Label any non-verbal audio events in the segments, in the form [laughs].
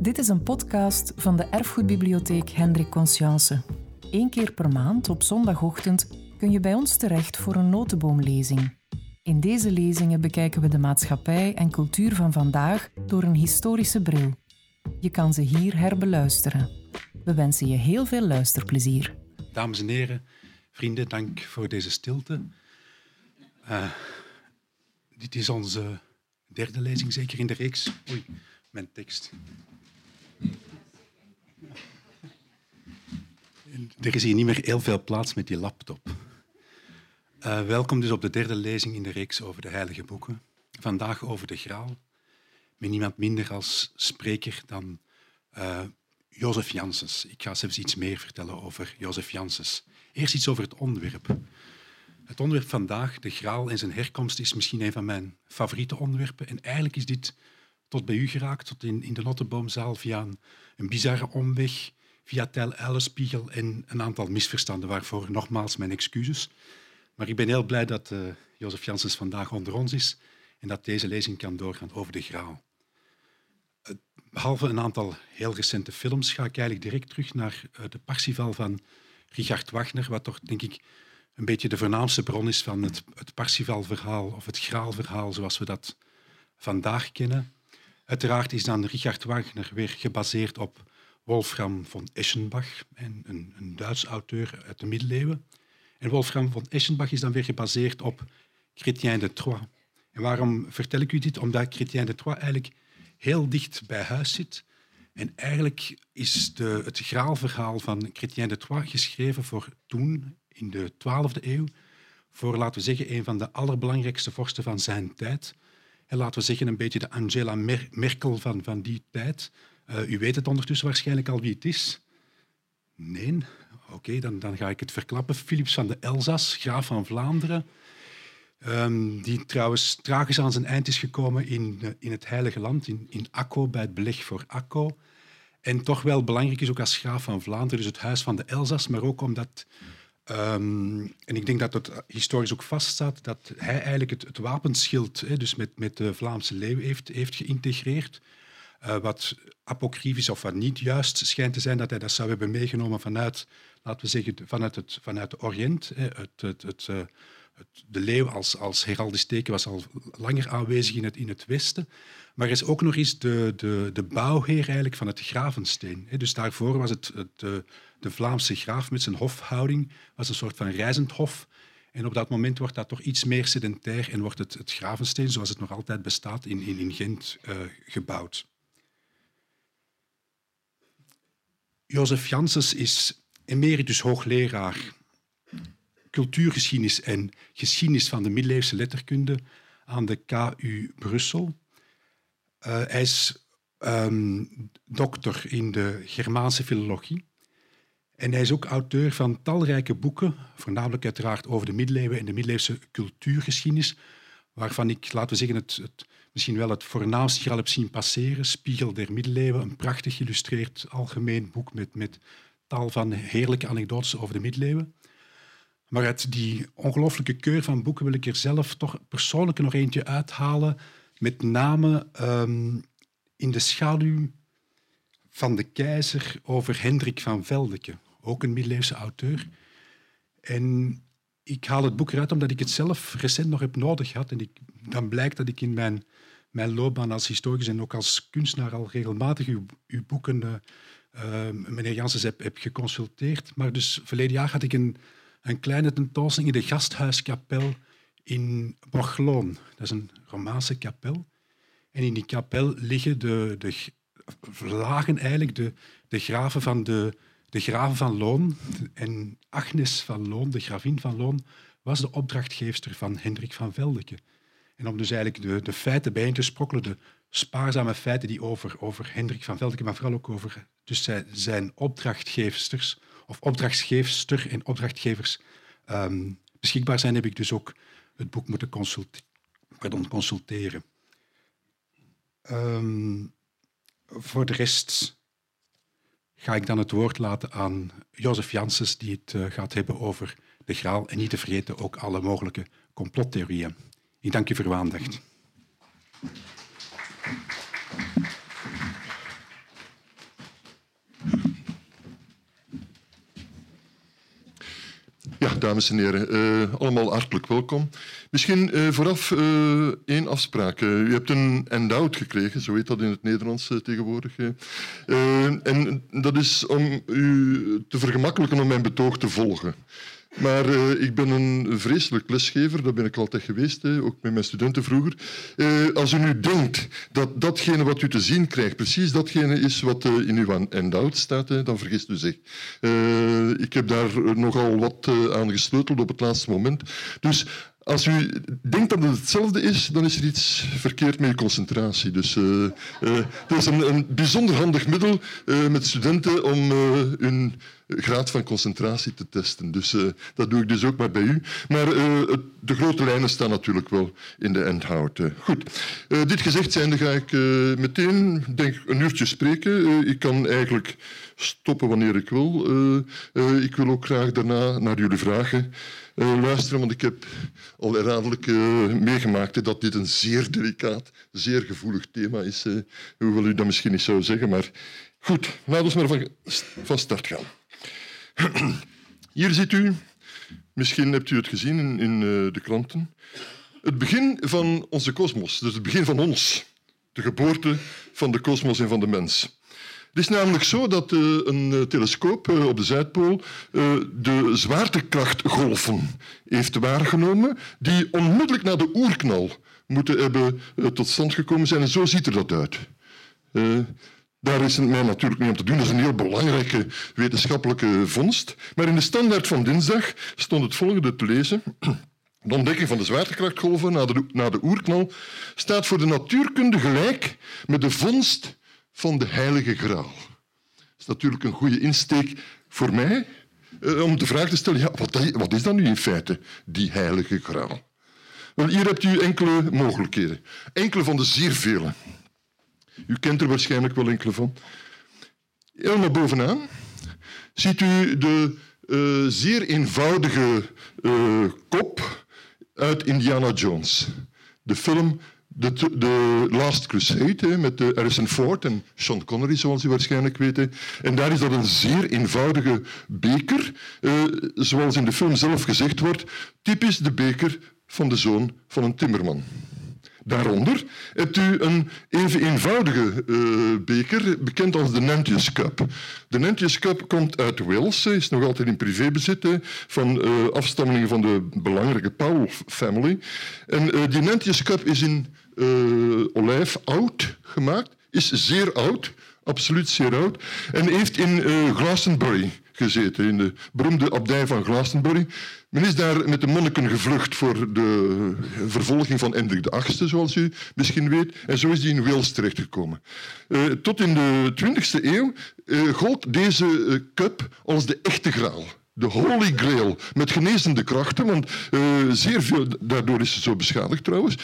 Dit is een podcast van de Erfgoedbibliotheek Hendrik Conscience. Eén keer per maand op zondagochtend kun je bij ons terecht voor een notenboomlezing. In deze lezingen bekijken we de maatschappij en cultuur van vandaag door een historische bril. Je kan ze hier herbeluisteren. We wensen je heel veel luisterplezier. Dames en heren, vrienden, dank voor deze stilte. Uh, dit is onze derde lezing, zeker in de reeks. Oei, mijn tekst. Er is hier niet meer heel veel plaats met die laptop. Uh, welkom dus op de derde lezing in de reeks over de heilige boeken. Vandaag over de graal, met niemand minder als spreker dan uh, Jozef Janssens. Ik ga zelfs iets meer vertellen over Jozef Janssens. Eerst iets over het onderwerp. Het onderwerp vandaag, de graal en zijn herkomst, is misschien een van mijn favoriete onderwerpen. En eigenlijk is dit tot bij u geraakt, tot in, in de Notteboomzaal, via een bizarre omweg, via Tel Ellespiegel en een aantal misverstanden, waarvoor nogmaals mijn excuses. Maar ik ben heel blij dat uh, Jozef Janssens vandaag onder ons is en dat deze lezing kan doorgaan over de graal. Uh, behalve een aantal heel recente films ga ik eigenlijk direct terug naar uh, de Parsifal van Richard Wagner, wat toch denk ik een beetje de voornaamste bron is van het, het Parsifal-verhaal of het Graalverhaal zoals we dat vandaag kennen. Uiteraard is dan Richard Wagner weer gebaseerd op Wolfram von Eschenbach, een, een Duits auteur uit de middeleeuwen. En Wolfram von Eschenbach is dan weer gebaseerd op Chrétien de Troyes. En waarom vertel ik u dit? Omdat Chrétien de Troyes eigenlijk heel dicht bij huis zit. En eigenlijk is de, het graalverhaal van Chrétien de Troyes geschreven voor toen, in de 12e eeuw, voor, laten we zeggen, een van de allerbelangrijkste vorsten van zijn tijd. En laten we zeggen, een beetje de Angela Merkel van, van die tijd. Uh, u weet het ondertussen waarschijnlijk al wie het is. Nee? Oké, dan, dan ga ik het verklappen. Philips van de Elzas, graaf van Vlaanderen. Um, die trouwens tragisch aan zijn eind is gekomen in, uh, in het Heilige Land, in, in Akko, bij het beleg voor Akko. En toch wel belangrijk is ook als graaf van Vlaanderen, dus het huis van de Elzas, maar ook omdat Um, en ik denk dat het historisch ook vaststaat dat hij eigenlijk het, het wapenschild, hè, dus met, met de Vlaamse leeuw, heeft, heeft geïntegreerd. Uh, wat apocryfisch of wat niet juist schijnt te zijn, dat hij dat zou hebben meegenomen vanuit, laten we zeggen, vanuit het, vanuit het Oriënt. Het, het, het, uh, de leeuw als, als heraldisch teken was al langer aanwezig in het, in het Westen. Maar er is ook nog eens de, de, de bouwheer eigenlijk van het Gravensteen. Dus daarvoor was het, het de, de Vlaamse graaf met zijn hofhouding was een soort van reizend hof. En op dat moment wordt dat toch iets meer sedentair en wordt het, het Gravensteen, zoals het nog altijd bestaat, in, in, in Gent uh, gebouwd. Jozef Janssens is emeritus hoogleraar cultuurgeschiedenis en geschiedenis van de middeleeuwse letterkunde aan de KU Brussel. Uh, hij is um, doctor in de Germaanse filologie. En hij is ook auteur van talrijke boeken, voornamelijk uiteraard over de middeleeuwen en de middeleeuwse cultuurgeschiedenis, waarvan ik, laten we zeggen, het, het, misschien wel het voornaamste zien passeren. Spiegel der middeleeuwen, een prachtig geïllustreerd algemeen boek met, met tal van heerlijke anekdotes over de middeleeuwen. Maar uit die ongelooflijke keur van boeken wil ik er zelf toch persoonlijk nog eentje uithalen, met name um, in de schaduw van de keizer over Hendrik van Veldeke, ook een middeleeuwse auteur. En ik haal het boek eruit omdat ik het zelf recent nog heb nodig gehad. En ik, dan blijkt dat ik in mijn, mijn loopbaan als historicus en ook als kunstenaar al regelmatig uw, uw boeken, uh, uh, meneer Janssens, heb, heb geconsulteerd. Maar dus verleden jaar had ik een een kleine tentoonstelling in de gasthuiskapel in Borgloon. Dat is een Romaanse kapel. En in die kapel liggen de, de lagen eigenlijk de, de graven van de, de graven van Loon. En Agnes van Loon, de gravin van Loon, was de opdrachtgeefster van Hendrik van Veldeke. En om dus eigenlijk de, de feiten bijeen te sprokkelen, de spaarzame feiten die over, over Hendrik van Veldeke, maar vooral ook over dus zijn, zijn opdrachtgeefsters, of opdrachtgeefster en opdrachtgevers um, beschikbaar zijn, heb ik dus ook het boek moeten consulte pardon, consulteren. Um, voor de rest ga ik dan het woord laten aan Jozef Janssens, die het uh, gaat hebben over de graal. En niet te vergeten ook alle mogelijke complottheorieën. Ik dank u voor uw aandacht. Ja, dames en heren, uh, allemaal hartelijk welkom. Misschien eh, vooraf eh, één afspraak. u hebt een handout gekregen, zo heet dat in het Nederlands tegenwoordig. en dat is om u te vergemakkelijken om mijn betoog te volgen. Maar uh, ik ben een vreselijk lesgever, dat ben ik altijd geweest, hè, ook met mijn studenten vroeger. Uh, als u nu denkt dat datgene wat u te zien krijgt, precies datgene is wat uh, in uw handout staat, hè, dan vergist u zich. ik heb daar nogal wat aan gesleuteld op het laatste moment. Dus als u denkt dat het hetzelfde is, dan is er iets verkeerd met uw concentratie. Dus het is een, bijzonder handig middel met studenten om hun graad van concentratie te testen. Dus dat doe ik dus ook maar bij u. Maar de grote lijnen staan natuurlijk wel in de endhout. goed. dit gezegd zijnde ga ik meteen denk, een uurtje spreken. ik kan eigenlijk stoppen wanneer ik wil. ik wil ook graag daarna naar jullie vragen luisteren, want ik heb al herhaaldelijk meegemaakt dat dit een zeer delicaat, zeer gevoelig thema is. Hoewel u dat misschien niet zou zeggen, maar goed, laten we maar van start gaan. Hier ziet u, misschien hebt u het gezien in, in de kranten, het begin van onze kosmos, dus het begin van ons, de geboorte van de kosmos en van de mens. Het is namelijk zo dat uh, een eh, telescoop uh, op de Zuidpool de zwaartekrachtgolven heeft waargenomen die onmiddellijk na de oerknal moeten hebben tot stand gekomen zijn. En zo ziet er dat uit. Daar is het mij natuurlijk niet om te doen. Dat is een heel belangrijke wetenschappelijke vondst. Maar in de standaard van dinsdag stond het volgende te lezen. De ontdekking van de zwaartekrachtgolven na de, na de oerknal staat voor de natuurkunde gelijk met de vondst van de Heilige Graal. Dat is natuurlijk een goede insteek voor mij eh, om de vraag te stellen, ja, wat, wat is dat nu in feite, die Heilige Graal? Wel, hier hebt u enkele mogelijkheden. Enkele van de zeer vele. U kent er waarschijnlijk wel enkele van. Helemaal bovenaan ziet u de uh, zeer eenvoudige uh, kop uit Indiana Jones. De film de, Last Crusade met de Harrison Ford en Sean Connery, zoals u waarschijnlijk weet. En daar is dat een zeer eenvoudige beker, eh, zoals in de film zelf gezegd wordt, typisch de beker van de zoon van een timmerman. Daaronder hebt u een even eenvoudige uh, beker, bekend als de Nantes Cup. De Nantes Cup komt uit Wales, is nog altijd in privébezit van uh, afstammelingen van de belangrijke Powell family. En uh, die Nantes Cup is in olijf oud gemaakt, is zeer oud, absoluut zeer oud, en heeft in Glastonbury gezeten, in de beroemde abdij van Glastonbury. Men is daar met de monniken gevlucht voor de vervolging van Hendrik VIII, zoals u misschien weet. En zo is die in Wales terechtgekomen. Uh, tot in de 20e eeuw uh, gold deze uh, cup als de echte graal de Holy Grail, met genezende krachten, want zeer veel, daardoor is het zo beschadigd trouwens,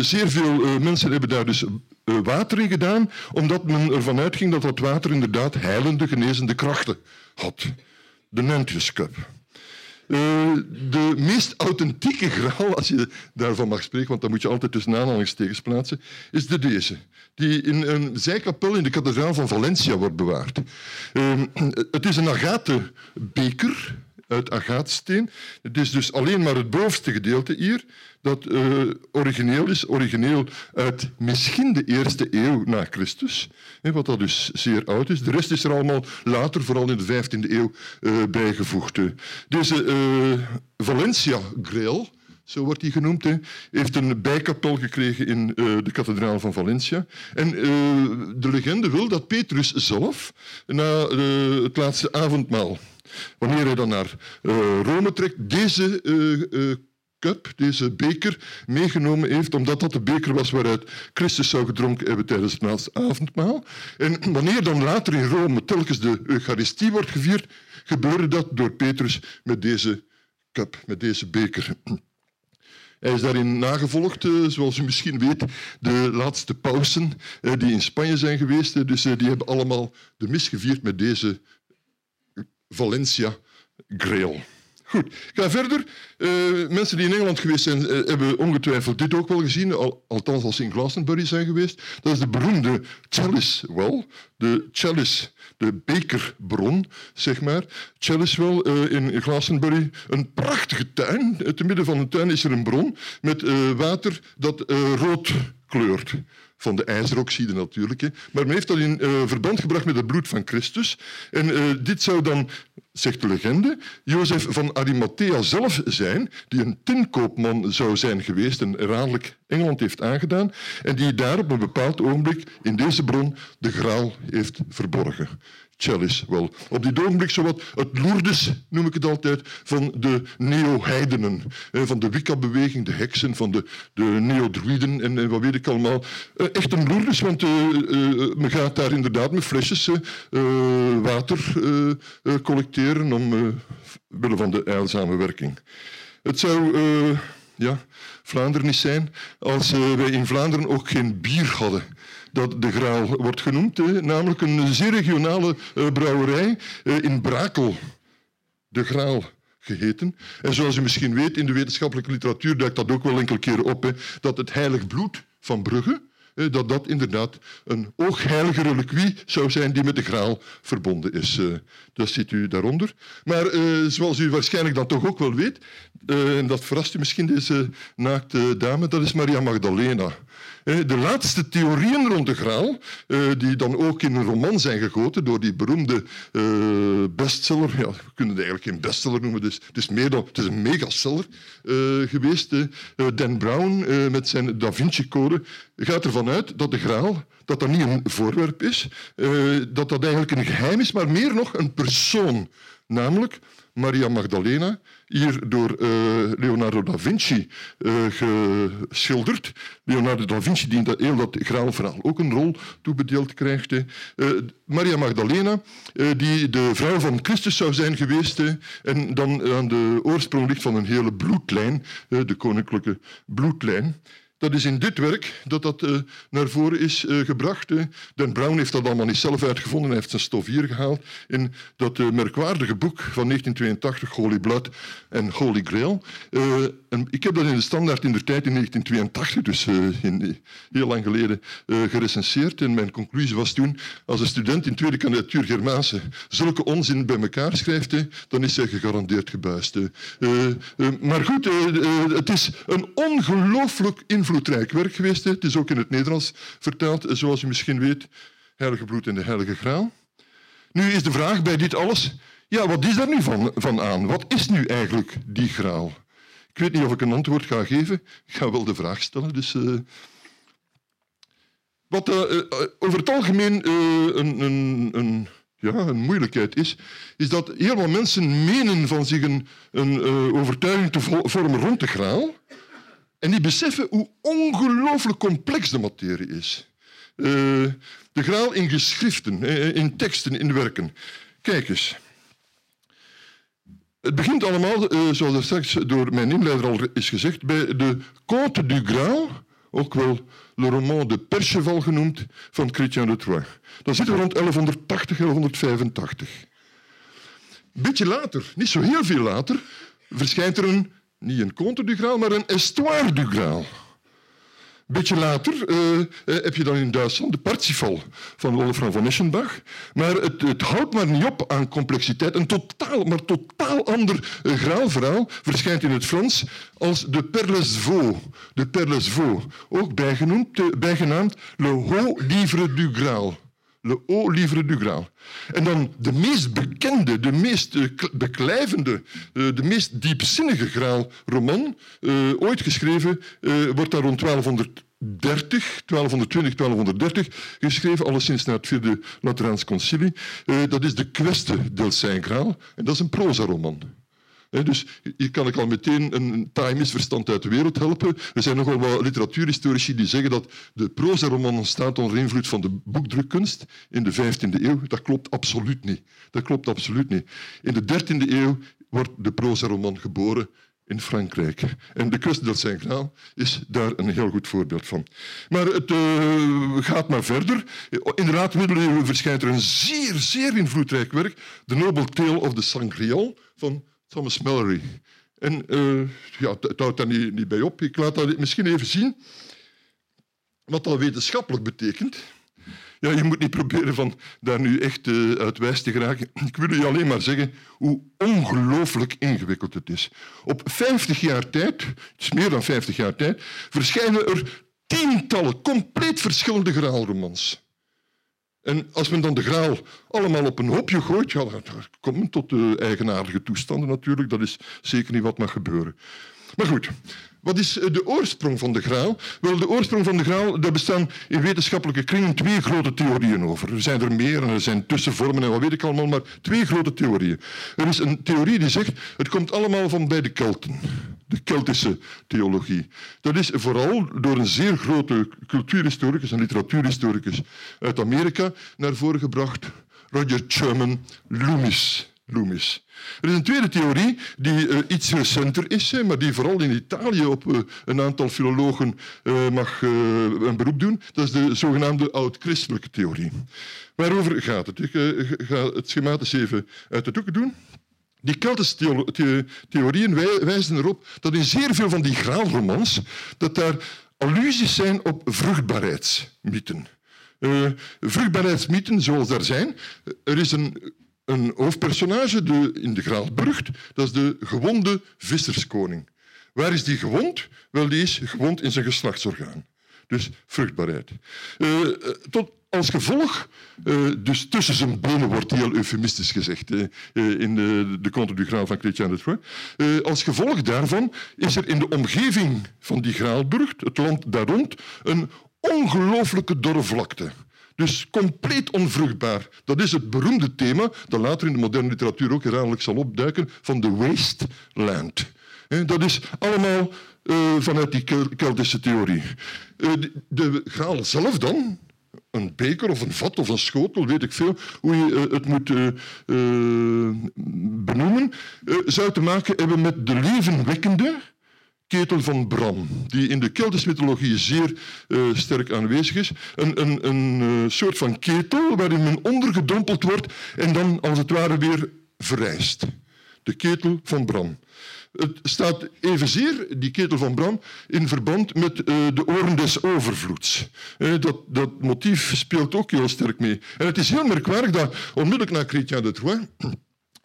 zeer veel mensen hebben daar dus water in gedaan, omdat men ervan uitging dat dat water inderdaad heilende, genezende krachten had. De Nantes Cup. Uh, de meest authentieke graal, als je daarvan mag spreken, want dan moet je altijd tussen aanhalingstekens plaatsen, is de deze, die in een zijkapel in de kathedraal van Valencia wordt bewaard. Uh, het is een agaten beker uit agaatsteen. Het is dus alleen maar het bovenste gedeelte hier dat uh, origineel is. Origineel uit misschien de eerste eeuw na Christus, hè, wat dat dus zeer oud is. De rest is er allemaal later, vooral in de 15e eeuw, uh, bijgevoegd. Deze uh, Valencia Grail, zo wordt hij genoemd, heeft een bijkapel gekregen in de kathedraal van Valencia. En de legende wil dat Petrus zelf, na het laatste avondmaal, wanneer hij dan naar Rome trekt, deze cup, deze beker, meegenomen heeft, omdat dat de beker was waaruit Christus zou gedronken hebben tijdens het laatste avondmaal. En wanneer dan later in Rome telkens de Eucharistie wordt gevierd, gebeurde dat door Petrus met deze cup, met deze beker. Hij is daarin nagevolgd, eh, zoals u misschien weet, de laatste pausen eh, die in Spanje zijn geweest. Dus eh, die hebben allemaal de mis gevierd met deze Valencia Grail. Goed, ik ga verder. Uh, mensen die in Engeland geweest zijn, uh, hebben ongetwijfeld dit ook wel gezien, al, althans als ze in Glastonbury zijn geweest. Dat is de beroemde Chalice Well, de Chalice, de bekerbron, zeg maar. Chalice Well uh, in Glastonbury, een prachtige tuin. Te midden van een tuin is er een bron met water dat rood kleurt van de ijzeroxide natuurlijk. Maar men heeft dat in uh, verband gebracht met het bloed van Christus. En uh, dit zou dan, zegt de legende, Jozef van Arimathea zelf zijn, die een tinkoopman zou zijn geweest en herhaaldelijk Engeland heeft aangedaan, en die daar op een bepaald ogenblik in deze bron de graal heeft verborgen. Wel. Op dit ogenblik zowat het Lourdes, noem ik het altijd, van de neo-heidenen. Van de Wicca-beweging, de heksen, van de, de neo-druiden en, wat weet ik allemaal. Eh, echt een Lourdes, want uh, men gaat daar inderdaad met flesjes water collecteren om willen van de eilzame werking. Het zou ja, Vlaanderen niet zijn als wij in Vlaanderen ook geen bier hadden dat de Graal wordt genoemd, namelijk een zeer regionale eh, brouwerij eh, in Brakel. De Graal geheten. En zoals u misschien weet, in de wetenschappelijke literatuur duikt dat ook wel enkele keren op, hè, dat het heilig bloed van Brugge, dat dat inderdaad een oogheilige reliquie zou zijn die met de graal verbonden is. Eh, dat ziet u daaronder. Maar zoals u waarschijnlijk dan toch ook wel weet, en dat verrast u misschien deze naakte dame, dat is Maria Magdalena. Eh, de laatste theorieën rond de graal, eh, die dan ook in een roman zijn gegoten door die beroemde eh, bestseller. Ja, we kunnen het eigenlijk geen bestseller noemen, dus het is, meer dan, het is een megaseller geweest. Dan Brown met zijn Da Vinci-code gaat ervan uit dat de graal dat dat niet een voorwerp is, dat dat eigenlijk een geheim is, maar meer nog een persoon. Namelijk Maria Magdalena, hier door uh, Leonardo da Vinci uh, geschilderd. Leonardo da Vinci die in dat heel graalverhaal ook een rol toebedeeld krijgt. Uh, Maria Magdalena, die de vrouw van Christus zou zijn geweest en dan aan de oorsprong ligt van een hele bloedlijn, de koninklijke bloedlijn. Dat is in dit werk dat dat uh, naar voren is uh, gebracht. Uh. Dan Brown heeft dat allemaal niet zelf uitgevonden. Hij heeft zijn stof hier gehaald in dat merkwaardige boek van 1982, Holy Blood en Holy Grail. Ik heb dat in de standaard in de tijd in 1982, dus in, heel lang geleden, gerecenseerd. En mijn conclusie was toen, als een student in tweede kandidatuur Germaanse zulke onzin bij elkaar schrijft, dan is hij gegarandeerd gebuist. maar goed, het is een ongelooflijk invloed invloedrijk werk geweest. Het is ook in het Nederlands vertaald, zoals u misschien weet, Heilige Bloed en de Heilige Graal. Nu is de vraag bij dit alles, ja, wat is daar nu van, van aan? Wat is nu eigenlijk die graal? Ik weet niet of ik een antwoord ga geven. Ik ga wel de vraag stellen. Dus, uh, wat uh, over het algemeen een, een, een, ja, een moeilijkheid is, is dat heel veel mensen menen van zich een, een overtuiging te vormen rond de graal. En die beseffen hoe ongelooflijk complex de materie is. De graal in geschriften, eh, in teksten, in werken. Kijk eens. Het begint allemaal, uh, zoals er straks door mijn inleider al is gezegd, bij de Conte du Graal, ook wel Le Roman de Percheval genoemd, van Chrétien de Troyes. Dat we rond 1180, 1185. Een beetje later, niet zo heel veel later, verschijnt er een niet een conte du Graal, maar een histoire du Graal. Een beetje later uh, heb je dan in Duitsland de Parsifal van Wolfram von Eschenbach. Maar het, het, houdt maar niet op aan complexiteit. Een totaal, maar totaal ander uh, graalverhaal verschijnt in het Frans als de Perles Vaux. De Perles Vaux, ook bijgenoemd, bijgenaamd Le Haut Livre du Graal. Le Haut Livre du Graal. En dan de meest bekende, de meest uh, beklijvende, uh, de meest diepzinnige graalroman, uh, ooit geschreven, wordt daar rond 1230, 1220, 1230 geschreven, alleszins na het vierde Lateraans concilie. dat is de Queste del Saint Graal en dat is een prozaroman. Dus hier kan ik al meteen een taai misverstand uit de wereld helpen. Er zijn nogal wat literatuurhistorici die zeggen dat de proza-roman ontstaat onder invloed van de boekdrukkunst in de 15e eeuw. Dat klopt absoluut niet. Dat klopt absoluut niet. In de 13e eeuw wordt de proza-roman geboren in Frankrijk. En de Kust del Saint-Graal is daar een heel goed voorbeeld van. Maar het uh, gaat maar verder. In de laat middeleeuwen verschijnt er een zeer, zeer invloedrijk werk, The Noble Tale of the Sangreal van Thomas Mallory. En uh, ja, het houdt daar niet, niet bij op. Ik laat dat misschien even zien wat dat wetenschappelijk betekent. Ja, je moet niet proberen van daar nu echt uh, uit wijs te geraken. Ik wil je alleen maar zeggen hoe ongelooflijk ingewikkeld het is. Op 50 jaar tijd, het is meer dan 50 jaar tijd, verschijnen er tientallen compleet verschillende graalromans. En als men dan de graal allemaal op een hoopje gooit, ja, dan komt men tot de eigenaardige toestanden natuurlijk. Dat is zeker niet wat mag gebeuren. Maar goed, wat is eh, de oorsprong van de graal? Wel, de oorsprong van de graal, daar bestaan in wetenschappelijke kringen twee grote theorieën over. Er zijn er meer en er zijn tussenvormen en wat weet ik allemaal, maar twee grote theorieën. Er is een theorie die zegt, het komt allemaal van bij de Kelten. De Keltische theologie. Dat is vooral door een zeer grote cultuurhistoricus en literatuurhistoricus uit Amerika naar voren gebracht, Roger Sherman Loomis. Er is een tweede theorie die uh, iets recenter is, maar die vooral in Italië op uh, een aantal filologen uh, mag een beroep doen. Dat is de zogenaamde oud-christelijke theorie. Waarover gaat het? Ik ga het schematisch even uit de doeken doen. Die Keltische the theorieën wijzen erop dat in zeer veel van die graalromans dat daar allusies zijn op vruchtbaarheidsmythen. Vruchtbaarheidsmythen zoals er zijn. Er is een een hoofdpersonage de, in de Graalburgt. Dat is de gewonde visserskoning. Waar is die gewond? Wel, die is gewond in zijn geslachtsorgaan. Dus vruchtbaarheid. Uh, tot als gevolg, uh, dus tussen zijn benen wordt heel eufemistisch gezegd in de, de Conte du Graal van Chrétien de Troyes. als gevolg daarvan is er in de omgeving van die Graalburgt, het land daar rond, een ongelooflijke dorre vlakte. Dus compleet onvruchtbaar. Dat is het beroemde thema dat later in de moderne literatuur ook herhaaldelijk zal opduiken van de wasteland. Dat is allemaal uh, vanuit die Keltische theorie. Uh, de, de graal zelf dan, een beker of een vat of een schotel, weet ik veel, hoe je uh, het moet benoemen, zou te maken hebben met de levenwekkende ketel van Bram, die in de Keltische mythologie zeer uh, sterk aanwezig is. Een, een, een uh, soort van ketel waarin men ondergedompeld wordt en dan als het ware weer verrijst. De ketel van Bram. Het staat evenzeer, die ketel van Bram, in verband met uh, de oren des overvloeds. dat, dat motief speelt ook heel sterk mee. En het is heel merkwaardig dat onmiddellijk na Chrétien de Troyes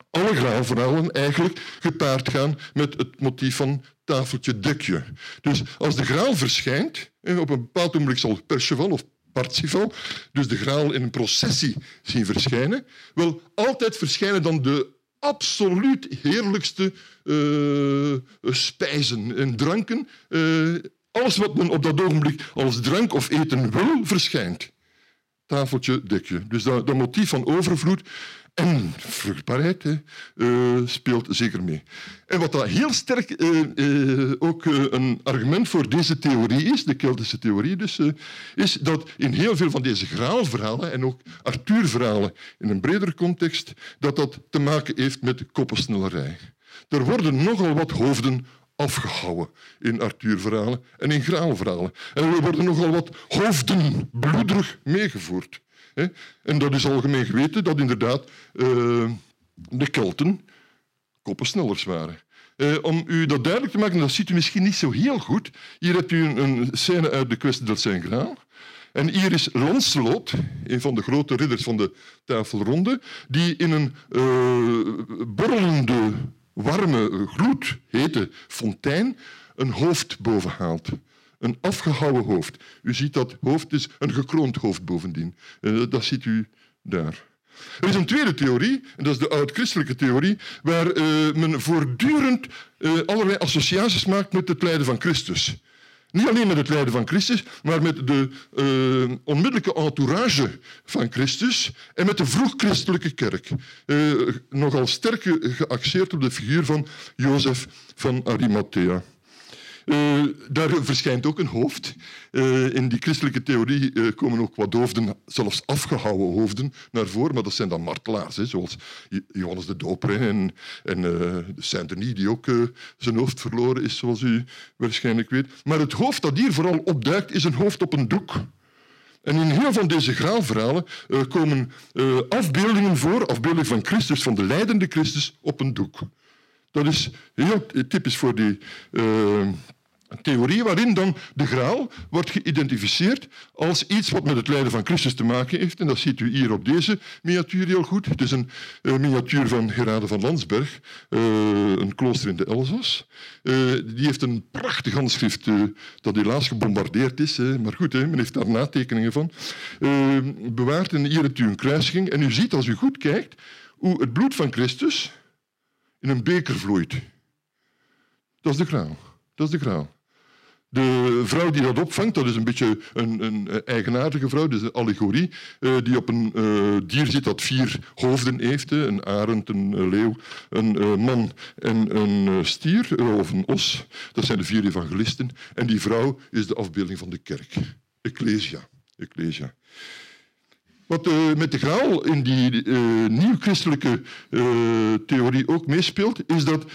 alle graalverhalen eigenlijk gepaard gaan met het motief van tafeltje dekje. Dus als de graal verschijnt, op een bepaald moment zal Perceval of Parzival, dus de graal in een processie zien verschijnen, wel altijd verschijnen dan de absoluut heerlijkste uh, spijzen en dranken. Uh, alles wat men op dat ogenblik als drank of eten wil, verschijnt. Tafeltje, dekje. Dus dat motief van overvloed en [clears throat] vruchtbaarheid uh, speelt zeker mee. En wat dat heel sterk uh, uh, ook een argument voor deze theorie is, de Keltische theorie dus, is dat in heel veel van deze graalverhalen en ook Arthur-verhalen in een breder context, dat dat te maken heeft met koppensnellerij. Er worden nogal wat hoofden afgehouden in Arthur-verhalen en in graalverhalen. En er worden nogal wat hoofden bloederig meegevoerd. En dat is algemeen geweten dat inderdaad uh, de Kelten koppensnellers waren. Uh, om u dat duidelijk te maken, dat ziet u misschien niet zo heel goed. Hier hebt u een, scène uit de Quest del Saint-Graal. En hier is Lancelot, een van de grote ridders van de tafelronde, die in een uh, borrelende, warme, gloedhete fontein een hoofd boven haalt. Een afgehouwen hoofd. U ziet dat hoofd is een gekroond hoofd bovendien. Uh, dat ziet u daar. Er is een tweede theorie, en dat is de oud-christelijke theorie, waar uh, men voortdurend uh, allerlei associaties maakt met het lijden van Christus. Niet alleen met het lijden van Christus, maar met de onmiddellijke entourage van Christus en met de vroeg-christelijke kerk. Nogal sterk geaxeerd op de figuur van Jozef van Arimathea. Uh, daar verschijnt ook een hoofd. Uh, in die christelijke theorie uh, komen ook wat hoofden, zelfs afgehouden hoofden, naar voren. Maar dat zijn dan martelaars, hè, zoals Johannes de Doper en, en Saint-Denis, die ook zijn hoofd verloren is, zoals u waarschijnlijk weet. Maar het hoofd dat hier vooral opduikt, is een hoofd op een doek. En in heel van deze graalverhalen komen afbeeldingen voor, afbeeldingen van Christus, van de leidende Christus, op een doek. Dat is heel typisch voor die theorie waarin dan de graal wordt geïdentificeerd als iets wat met het lijden van Christus te maken heeft. En dat ziet u hier op deze miniatuur heel goed. Het is een uh, miniatuur van Gerade van Landsberg, uh, een klooster in de Elzas. Uh, die heeft een prachtig handschrift dat helaas gebombardeerd is. Hè. Maar goed, hè, men heeft daar natekeningen van. bewaard en hier hebt u een kruisiging. En u ziet, als u goed kijkt, hoe het bloed van Christus in een beker vloeit. Dat is de graal. Dat is de graal. De vrouw die dat opvangt, dat is een beetje een, een eigenaardige vrouw, dus een allegorie, uh, die op een uh, dier zit dat vier hoofden heeft. Een arend, een leeuw, een uh, man en een stier, of een os. Dat zijn de vier evangelisten. En die vrouw is de afbeelding van de kerk. Ecclesia. Ecclesia. Wat met de graal in die nieuw-christelijke theorie ook meespeelt, is dat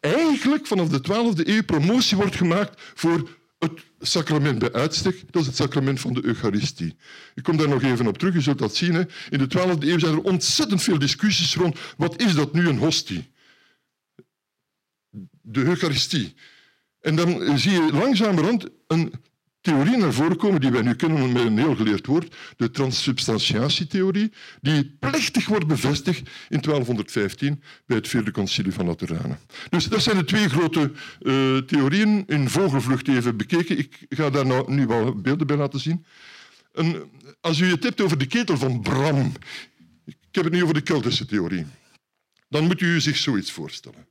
eigenlijk vanaf de 12e eeuw promotie wordt gemaakt voor het sacrament bij uitstek, dat is het sacrament van de Eucharistie. Ik kom daar nog even op terug, je zult dat zien. Hè. In de 12e eeuw zijn er ontzettend veel discussies rond wat is dat nu een hostie? De Eucharistie. En dan zie je langzamerhand een theorie naar voren komen die wij nu kennen met een heel geleerd woord, de transsubstantiatietheorie, die plechtig wordt bevestigd in 1215 bij het Vierde Concilie van Lateranen. Dus dat zijn de twee grote uh, theorieën in vogelvlucht even bekeken. Ik ga daar nou, nu wel beelden bij laten zien. als u het hebt over de ketel van Bram, ik heb het nu over de Keltische theorie, dan moet u zich zoiets voorstellen.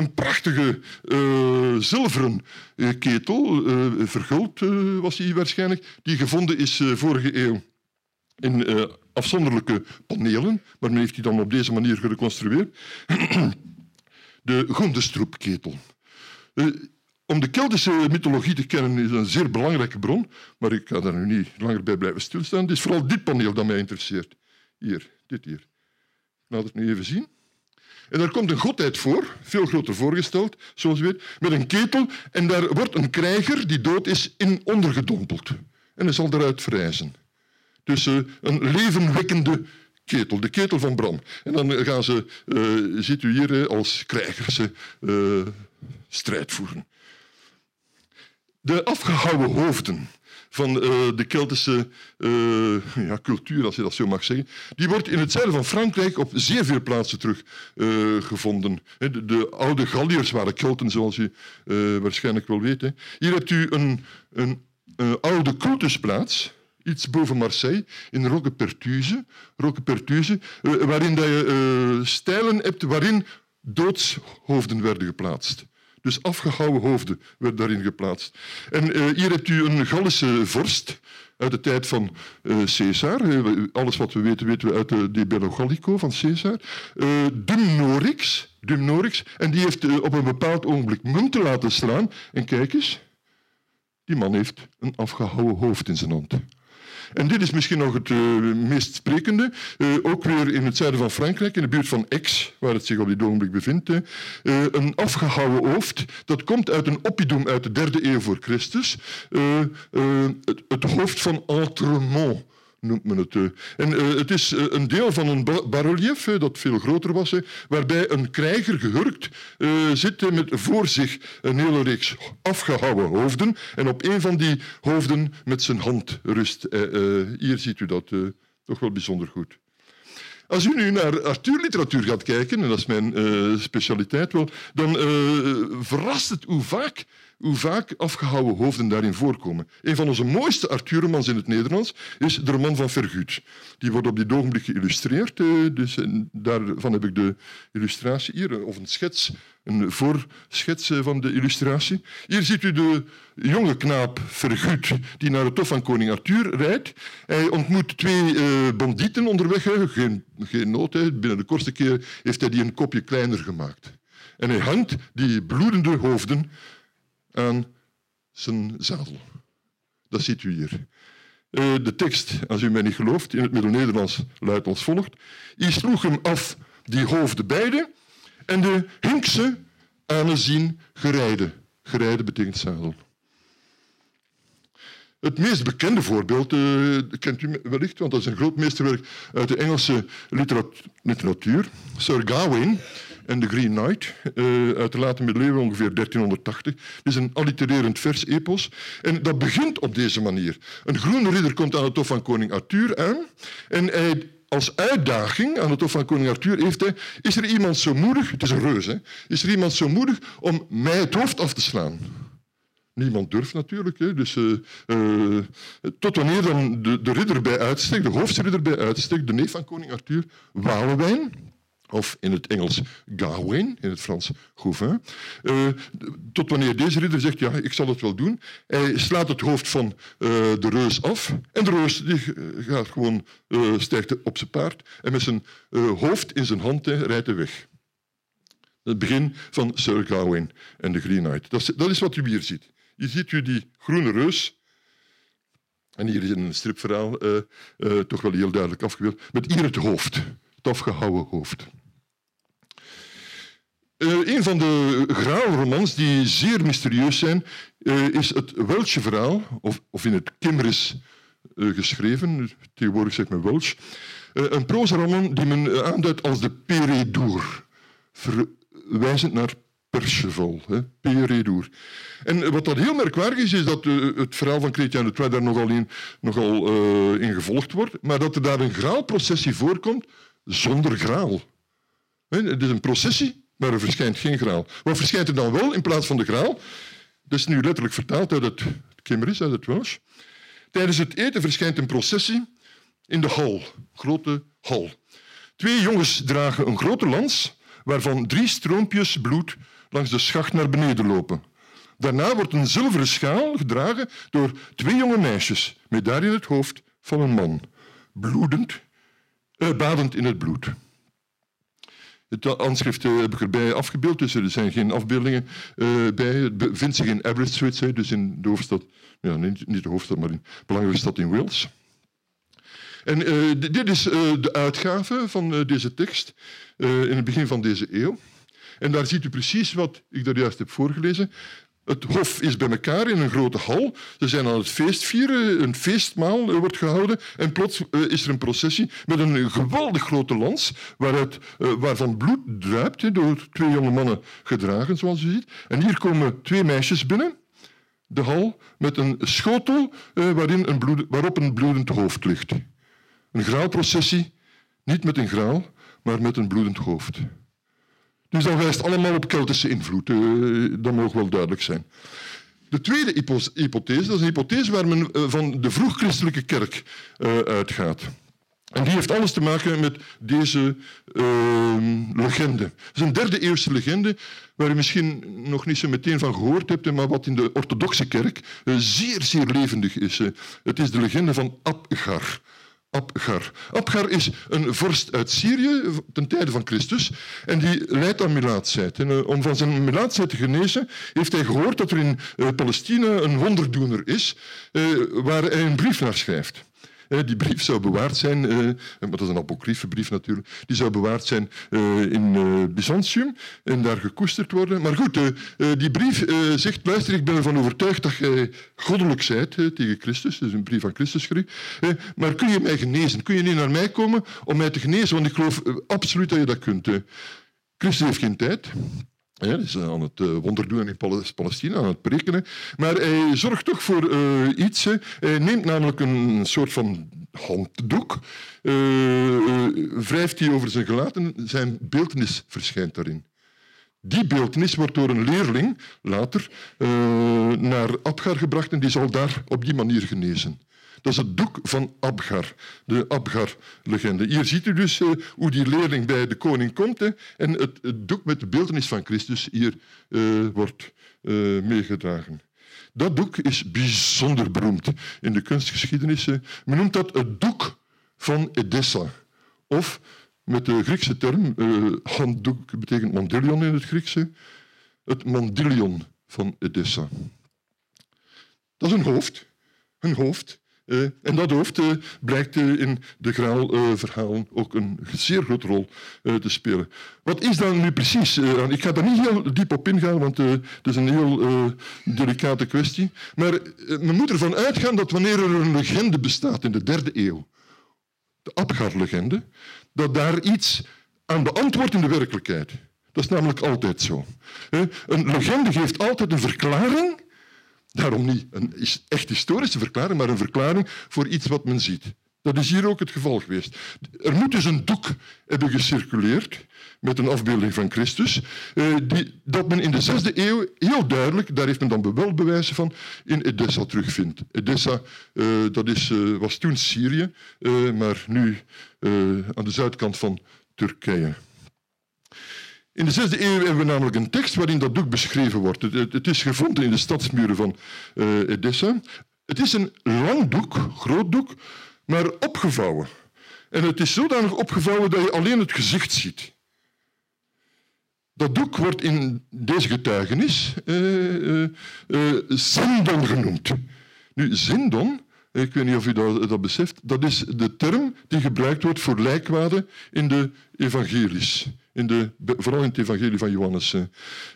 Een prachtige uh, zilveren uh, ketel, uh, verguld was hij waarschijnlijk, die gevonden is vorige eeuw in afzonderlijke panelen, maar men heeft die dan op deze manier gereconstrueerd. [clears throat] de Gondestroepketel. om de Keltische mythologie te kennen is een zeer belangrijke bron, maar ik ga daar nu niet langer bij blijven stilstaan. Het is vooral dit paneel dat mij interesseert. Hier, dit hier. Laat het nu even zien. En daar komt een godheid voor, veel groter voorgesteld, zoals u weet, met een ketel. En daar wordt een krijger die dood is in ondergedompeld. En hij zal eruit verrijzen. Dus uh, een levenwekkende ketel, de ketel van Bram. En dan gaan ze, uh, ziet u hier, als krijgers uh, strijd voeren. De afgehouwen hoofden van uh, de Keltische uh, ja, cultuur, als je dat zo mag zeggen, die wordt in het zuiden van Frankrijk op zeer veel plaatsen teruggevonden. Uh, de, de, oude Galliërs waren Kelten, zoals je waarschijnlijk wel weet. Hè. Hier hebt u een, een, oude cultusplaats, iets boven Marseille, in Roquepertuze, Roquepertuze waarin je stijlen hebt waarin doodshoofden werden geplaatst. Dus afgehouwen hoofden werden daarin geplaatst. En uh, hier hebt u een Gallische vorst uit de tijd van uh, Caesar. Uh, alles wat we weten, weten we uit de De Bello Gallico van Caesar. Dumnorix, Dumnorix. En die heeft op een bepaald ogenblik munten laten slaan. En kijk eens, die man heeft een afgehouwen hoofd in zijn hand. En dit is misschien nog het uh, meest sprekende. Uh, ook weer in het zuiden van Frankrijk, in de buurt van Aix, waar het zich op dit ogenblik bevindt. Uh, een afgehouwen hoofd. Dat komt uit een oppidum uit de derde eeuw voor Christus. Het, het, hoofd van Entremont noemt men het. En uh, het is uh, een deel van een bas-relief dat veel groter was, waarbij een krijger gehurkt zit met voor zich een hele reeks afgehouwen hoofden en op een van die hoofden met zijn hand rust. hier ziet u dat toch wel bijzonder goed. Als u nu naar Arthur-literatuur gaat kijken, en dat is mijn specialiteit wel, dan verrast het hoe vaak hoe vaak afgehouwen hoofden daarin voorkomen. Een van onze mooiste Arthuromans in het Nederlands is de roman van Verguut. Die wordt op dit ogenblik geïllustreerd, eh, dus daarvan heb ik de illustratie hier, of een schets, een voorschets eh, van de illustratie. Hier ziet u de jonge knaap Verguut die naar het hof van koning Arthur rijdt. Hij ontmoet twee bandieten onderweg, geen, geen nood. Binnen de kortste keer heeft hij die een kopje kleiner gemaakt. En hij hangt die bloedende hoofden aan zijn zadel. Dat ziet u hier. Uh, de tekst, als u mij niet gelooft, in het Middel-Nederlands luidt als volgt. I sloeg hem af die hoofden beide en de hinkse aan zien gerijden. Gerijden betekent zadel. Het meest bekende voorbeeld uh, kent u wellicht, want dat is een groot meesterwerk uit de Engelse literatuur. Sir Gawain en The Green Knight, uh, uit de late middeleeuwen, ongeveer 1380. Het is een allitererend vers-epos. En dat begint op deze manier. Een groene ridder komt aan het hof van koning Arthur aan en hij als uitdaging aan het Hof van Koning Arthur heeft hij... Is er iemand zo moedig... Het is een reus, hè? Is er iemand zo moedig om mij het hoofd af te slaan? Niemand durft natuurlijk. Hè. Dus, uh, uh, tot wanneer dan de, de ridder bij uitstek, de hoofdridder bij uitstek, de neef van koning Arthur, Walewijn, of in het Engels Gawain, in het Frans Gauvin. Uh, tot wanneer deze ridder zegt, ja, ik zal het wel doen. Hij slaat het hoofd van uh, de reus af en de reus die gaat gewoon, stijgt op zijn paard en met zijn hoofd in zijn hand rijdt hij weg. Het begin van Sir Gawain en de Green Knight. Dat is, dat is wat u hier ziet. Je ziet u die groene reus en hier is in een stripverhaal toch wel heel duidelijk afgebeeld, met hier het hoofd, het afgehouden hoofd. Uh, een van de graalromans die zeer mysterieus zijn, uh, is het Welshje verhaal, of, of in het Kimmeris uh, geschreven, tegenwoordig zegt men Welsh. een prozaroman die men aanduidt als de Peredur, verwijzend naar Perceval, hè. En wat dat heel merkwaardig is, is dat het verhaal van Chrétien de Troyes daar nogal in, nogal, in gevolgd wordt, maar dat er daar een graalprocessie voorkomt zonder graal. Het is een processie maar er verschijnt geen graal. Wat verschijnt er dan wel in plaats van de graal? Dat is nu letterlijk vertaald uit het, Kimmeris, uit het Welsh. Tijdens het eten verschijnt een processie in de hal, grote hal. Twee jongens dragen een grote lans, waarvan drie stroompjes bloed langs de schacht naar beneden lopen. Daarna wordt een zilveren schaal gedragen door twee jonge meisjes, met daarin het hoofd van een man, bloedend, eh, badend in het bloed. Het handschrift eh, heb ik erbij afgebeeld, dus er zijn geen afbeeldingen uh, bij. Het bevindt zich in Aberystwyth, dus in de hoofdstad, ja, niet, de hoofdstad, maar in de belangrijke stad in Wales. En uh, dit is de uitgave van deze tekst in het begin van deze eeuw. En daar ziet u precies wat ik daar juist heb voorgelezen. Het hof is bij elkaar in een grote hal. Ze zijn aan het feest vieren, een feestmaal wordt gehouden. En plots uh, is er een processie met een geweldig grote lans, waaruit, uh, waarvan bloed druipt, door twee jonge mannen gedragen, zoals u ziet. En hier komen twee meisjes binnen, de hal, met een schotel waarin een bloed, waarop een bloedend hoofd ligt. Een graalprocessie, niet met een graal, maar met een bloedend hoofd. Dus dat wijst allemaal op Keltische invloed. Uh, dat mogen wel duidelijk zijn. De tweede hypothese, dat is een hypothese waar men uh, van de vroeg-christelijke kerk uh, uitgaat. En die heeft alles te maken met deze ehm, legende. Het is een derde eeuwse legende waar u misschien nog niet zo meteen van gehoord hebt, maar wat in de orthodoxe kerk zeer, zeer levendig is. Het is de legende van Abgar. Abgar. Abgar is een vorst uit Syrië ten tijde van Christus en die leidt aan melaatsheid. En uh, om van zijn melaatsheid te genezen heeft hij gehoord dat er in uh, Palestina een wonderdoener is uh, waar hij een brief naar schrijft. Die brief zou bewaard zijn, maar dat is een apocryfe brief natuurlijk, die zou bewaard zijn in Byzantium en daar gekoesterd worden. Maar goed, die brief zegt, luister, ik ben ervan overtuigd dat jij goddelijk zijt tegen Christus, dus een brief van Christus geschreven, maar kun je mij genezen? Kun je niet naar mij komen om mij te genezen? Want ik geloof absoluut dat je dat kunt. Christus heeft geen tijd. Hij is aan het uh, wonderdoen in Palestina, aan het prekenen. Maar hij zorgt toch voor uh, iets. Hij neemt namelijk een soort van handdoek, uh, wrijft die over zijn gelaat en zijn beeldenis verschijnt daarin. Die beeldenis wordt door een leerling later naar Abgar gebracht en die zal daar op die manier genezen. Dat is het doek van Abgar, de Abgar-legende. Hier ziet u dus uh, hoe die leerling bij de koning komt en het, het, doek met de beeldenis van Christus hier uh, wordt uh, meegedragen. Dat doek is bijzonder beroemd in de kunstgeschiedenis. Men noemt dat het doek van Edessa. Of met de Griekse term, handdoek betekent mandillion in het Griekse, het mandillion van Edessa. Dat is een hoofd. Een hoofd uh, en dat hoofd uh, blijkt uh, in de Graal-verhalen ook een zeer grote rol te spelen. Wat is dan nu precies? ik ga daar niet heel diep op ingaan, want het is een heel delicate kwestie. Maar men moet ervan uitgaan dat wanneer er een legende bestaat in de derde eeuw, de Abgar-legende, dat daar iets aan beantwoordt in de werkelijkheid. Dat is namelijk altijd zo. Een legende geeft altijd een verklaring, daarom niet een echt historische verklaring, maar een verklaring voor iets wat men ziet. Dat is hier ook het geval geweest. Er moet dus een doek hebben gecirculeerd met een afbeelding van Christus, eh, die, dat men in de zesde eeuw heel duidelijk, daar heeft men dan wel bewijzen van, in Edessa terugvindt. Edessa uh, dat is, uh, was toen Syrië, maar nu aan de zuidkant van Turkije. In de zesde eeuw hebben we namelijk een tekst waarin dat doek beschreven wordt. Het, is gevonden in de stadsmuren van Edessa. Het is een lang doek, groot doek, maar opgevouwen. En het is zodanig opgevouwen dat je alleen het gezicht ziet. Dat doek wordt in deze getuigenis uh, genoemd. Nu, zindon, ik weet niet of u dat, dat, beseft, dat is de term die gebruikt wordt voor lijkwaden in de evangelies. De, vooral in het evangelie van Johannes.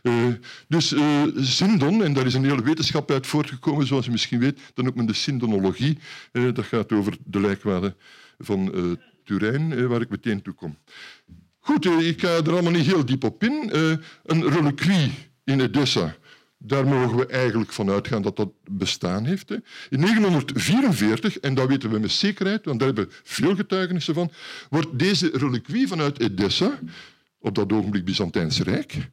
Uh, dus uh, zindon, en daar is een hele wetenschap uit voortgekomen, zoals u misschien weet, dan noemt men de syndonologie. Uh, dat gaat over de lijkwaden van Turijn, waar ik meteen toe kom. Goed, ik ga er allemaal niet heel diep op in. een reliquie in Edessa, daar mogen we eigenlijk van uitgaan dat dat bestaan heeft. In 944, en dat weten we met zekerheid, want daar hebben we veel getuigenissen van, wordt deze reliquie vanuit Edessa op dat ogenblik Byzantijnse Rijk.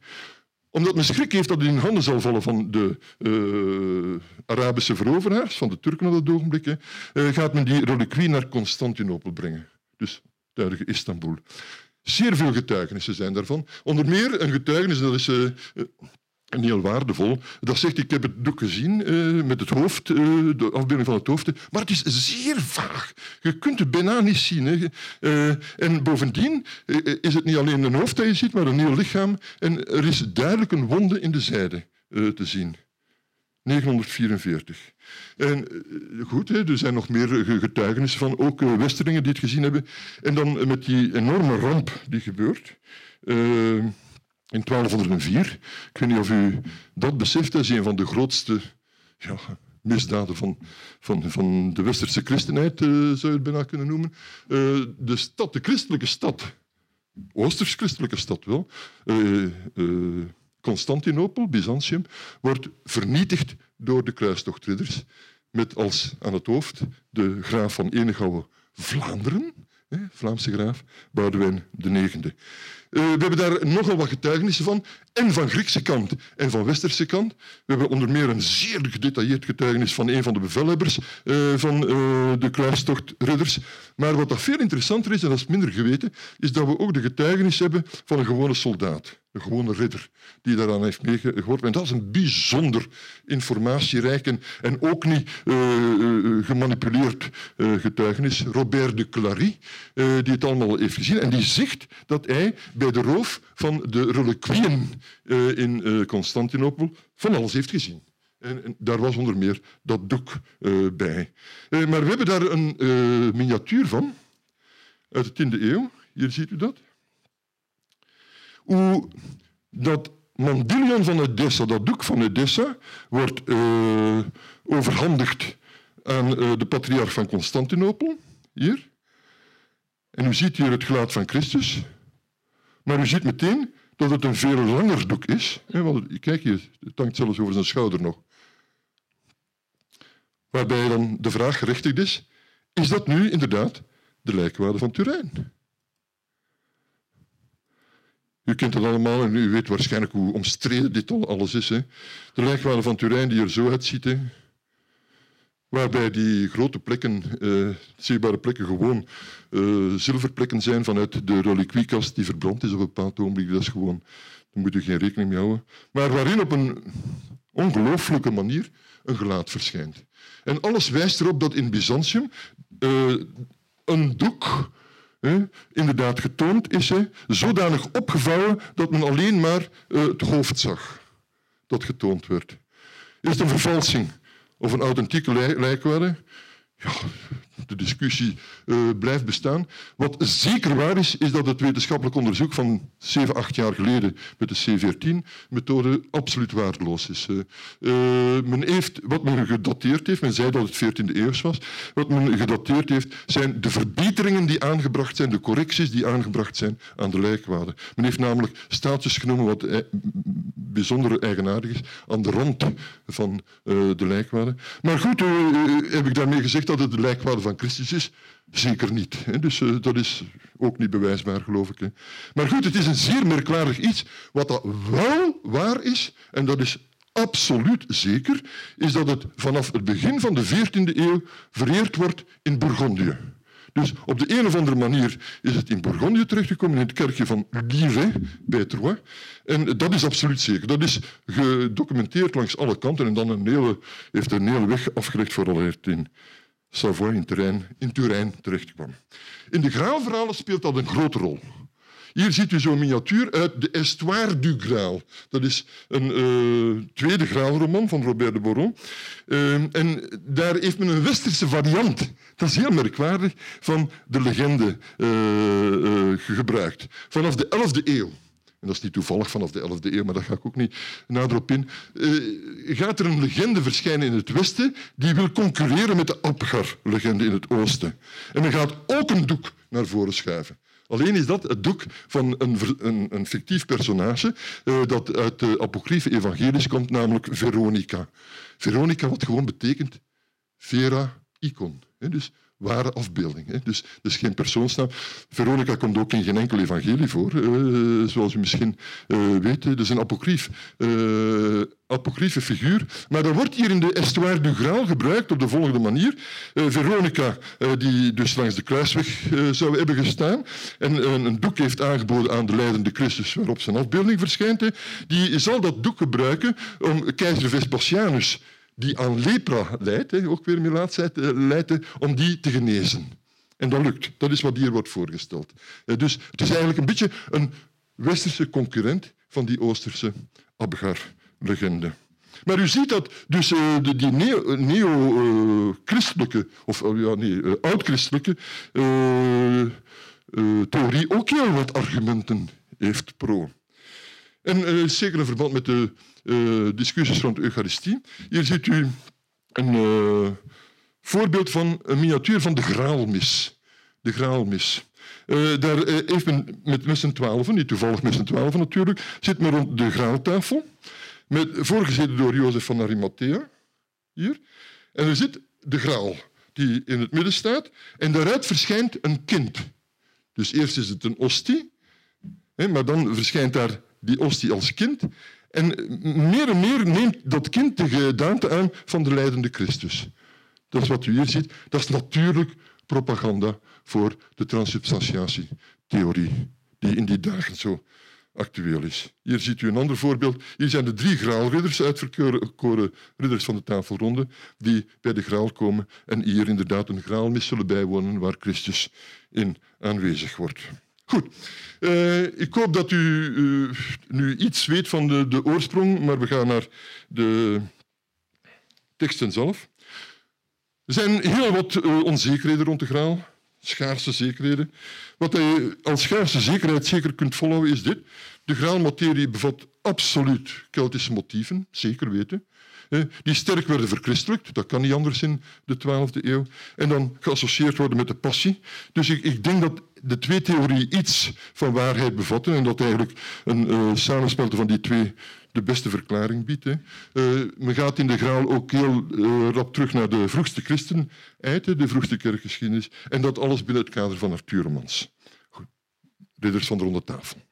Omdat men schrik heeft dat het in handen zal vallen van de uh, Arabische veroveraars, van de Turken op dat ogenblik, uh, gaat men die reliquie naar Constantinopel brengen. Dus het Istanbul. Zeer veel getuigenissen zijn daarvan. Onder meer een getuigenis, dat is uh, en heel waardevol. Dat zegt, ik heb het doek gezien uh, met het hoofd, uh, de afbeelding van het hoofd, maar het is zeer vaag. Je kunt het bijna niet zien. Hè. Uh, en bovendien is het niet alleen een hoofd dat je ziet, maar een heel lichaam. En er is duidelijk een wonde in de zijde te zien. 944. En goed, hè, er zijn nog meer getuigenissen van, ook Westerlingen die het gezien hebben. En dan met die enorme ramp die gebeurt in 1204. Ik weet niet of u dat beseft, dat is een van de grootste ja, misdaden van, van, van de westerse christenheid, uh, zou je het bijna kunnen noemen. Uh, de stad, de christelijke stad, Oosters-christelijke stad wel, uh, Constantinopel, Byzantium, wordt vernietigd door de kruistochtridders, met als aan het hoofd de graaf van Enegouwen Vlaanderen, Vlaamse graaf, Boudewijn IX. Uh, we hebben daar nogal wat getuigenissen van, en van Griekse kant en van Westerse kant. We hebben onder meer een zeer gedetailleerd getuigenis van een van de bevelhebbers uh, van uh, de kruistochtridders. Maar wat dat veel interessanter is, en dat is minder geweten, is dat we ook de getuigenis hebben van een gewone soldaat een gewone ridder die daaraan heeft meegehoord. En dat is een bijzonder informatierijk en, ook niet uh, gemanipuleerd uh, getuigenis. Robert de Clary, die het allemaal heeft gezien. En die zegt dat hij bij de roof van de reliquieën in Constantinopel van alles heeft gezien. En, en, daar was onder meer dat doek bij. maar we hebben daar een miniatuur van uit de 10e eeuw. Hier ziet u dat hoe dat mandillion van Edessa, dat doek van Edessa, wordt uh, overhandigd aan uh, de patriarch van Constantinopel, hier. En u ziet hier het gelaat van Christus, maar u ziet meteen dat het een veel langer doek is. Hè, want kijk hier, het hangt zelfs over zijn schouder nog. Waarbij dan de vraag gerechtigd is, is dat nu inderdaad de lijkwaarde van Turijn? U kent het allemaal en u weet waarschijnlijk hoe omstreden dit alles is. Hè. De lijkwade van Turijn die er zo uitziet. Waarbij die grote plekken, uh, zichtbare plekken, gewoon uh, zilverplekken zijn vanuit de reliquiekast die verbrand is op een bepaald ogenblik. Dat is gewoon, daar moet u geen rekening mee houden. Maar waarin op een ongelooflijke manier een gelaat verschijnt. En alles wijst erop dat in Byzantium uh, een doek inderdaad getoond is, hij zodanig opgevouwen dat men alleen maar uh, het hoofd zag dat getoond werd. Is het een vervalsing of een authentieke lijkwade? Ja, de discussie uh, blijft bestaan. Wat zeker waar is, is dat het wetenschappelijk onderzoek van 7, 8 jaar geleden met de C14-methode absoluut waardeloos is. Uh, men heeft, wat men gedateerd heeft, men zei dat het 14e eeuw was, wat men gedateerd heeft zijn de verbeteringen die aangebracht zijn, de correcties die aangebracht zijn aan de lijkwaarde. Men heeft namelijk staatjes genomen wat bijzonder eigenaardig is, aan de rand van de lijkwaarde. Maar goed, heb ik daarmee gezegd dat het de Christus is? Zeker niet. Dus uh, dat is ook niet bewijsbaar, geloof ik. Hè. Maar goed, het is een zeer merkwaardig iets. Wat dat wel waar is, en dat is absoluut zeker, is dat het vanaf het begin van de 14e eeuw vereerd wordt in Bourgondië. Dus op de een of andere manier is het in Bourgondië terechtgekomen, in het kerkje van Livet bij Troyes. En dat is absoluut zeker. Dat is gedocumenteerd langs alle kanten en dan een hele, heeft een hele weg afgelegd vooral het in Savoie, in Turijn, in Turijn terechtkwam. In de Graalverhalen speelt dat een grote rol. Hier ziet u zo'n miniatuur uit de Estoire du Graal. Dat is een uh, tweede Graalroman van Robert de Boron. Uh, en daar heeft men een westerse variant, dat is heel merkwaardig, van de legende uh, gebruikt. Vanaf de 11e eeuw en dat is niet toevallig vanaf de 11e eeuw, maar daar ga ik ook niet nader op in, uh, gaat er een legende verschijnen in het Westen die wil concurreren met de Abgar-legende in het Oosten. En men gaat ook een doek naar voren schuiven. Alleen is dat het doek van een, een, een fictief personage uh, dat uit de apocryfe evangelies komt, namelijk Veronica. Veronica, wat gewoon betekent Vera Icon. Dus ware afbeelding. Hè. Dus, dus geen persoonsnaam. Veronica komt ook in geen enkel evangelie voor, uh, zoals u misschien uh, weet. Het is een apocryf, uh, apocryfe figuur. Maar dat wordt hier in de Estuaire du Graal gebruikt op de volgende manier. Veronica, die dus langs de kruisweg zou hebben gestaan en een doek heeft aangeboden aan de leidende Christus waarop zijn afbeelding verschijnt, die zal dat doek gebruiken om keizer Vespasianus die aan lepra leidt, ook weer melaatsheid eh, leidt, om die te genezen. En dat lukt. Dat is wat hier wordt voorgesteld. Eh, dus het is eigenlijk een beetje een westerse concurrent van die Oosterse Abgar-legende. Maar u ziet dat dus, uh, die neo-christelijke, of ja, nee, oud-christelijke theorie ook heel wat argumenten heeft pro. En zeker in verband met de uh, discussies rond Eucharistie. Hier ziet u een uh, voorbeeld van een miniatuur van de graalmis. De graalmis. Uh, daar heeft men met, met z'n twaalfen, niet toevallig met z'n twaalfen natuurlijk, zit men rond de graaltafel, met, voorgezeten door Jozef van Arimathea, hier. En er zit de graal, die in het midden staat, en daaruit verschijnt een kind. Dus eerst is het een ostie, hè, maar dan verschijnt daar die ostie als kind. En meer en meer neemt dat kind de gedaante aan van de leidende Christus. Dat is wat u hier ziet. Dat is natuurlijk propaganda voor de transubstantiatietheorie, die in die dagen zo actueel is. Hier ziet u een ander voorbeeld. Hier zijn de drie graalridders, uitverkoren ridders van de tafelronde, die bij de graal komen en hier inderdaad een graalmis zullen bijwonen waar Christus in aanwezig wordt. Goed. Uh, ik hoop dat u uh, nu iets weet van de, de, oorsprong, maar we gaan naar de teksten zelf. Er zijn heel wat uh, onzekerheden rond de graal, schaarse zekerheden. Wat je als schaarse zekerheid zeker kunt volhouden is dit. De graalmaterie bevat absoluut Keltische motieven, zeker weten die sterk werden verchristelijkt. Dat kan niet anders in de 12e eeuw. En dan geassocieerd worden met de passie. Dus ik, ik denk dat de twee theorieën iets van waarheid bevatten en dat eigenlijk een uh, samensmelten van die twee de beste verklaring biedt. Hè. Uh, men gaat in de graal ook heel uh, rap terug naar de vroegste christenheid, de vroegste kerkgeschiedenis, en dat alles binnen het kader van Arthur Romans. Ridders van de ronde tafel.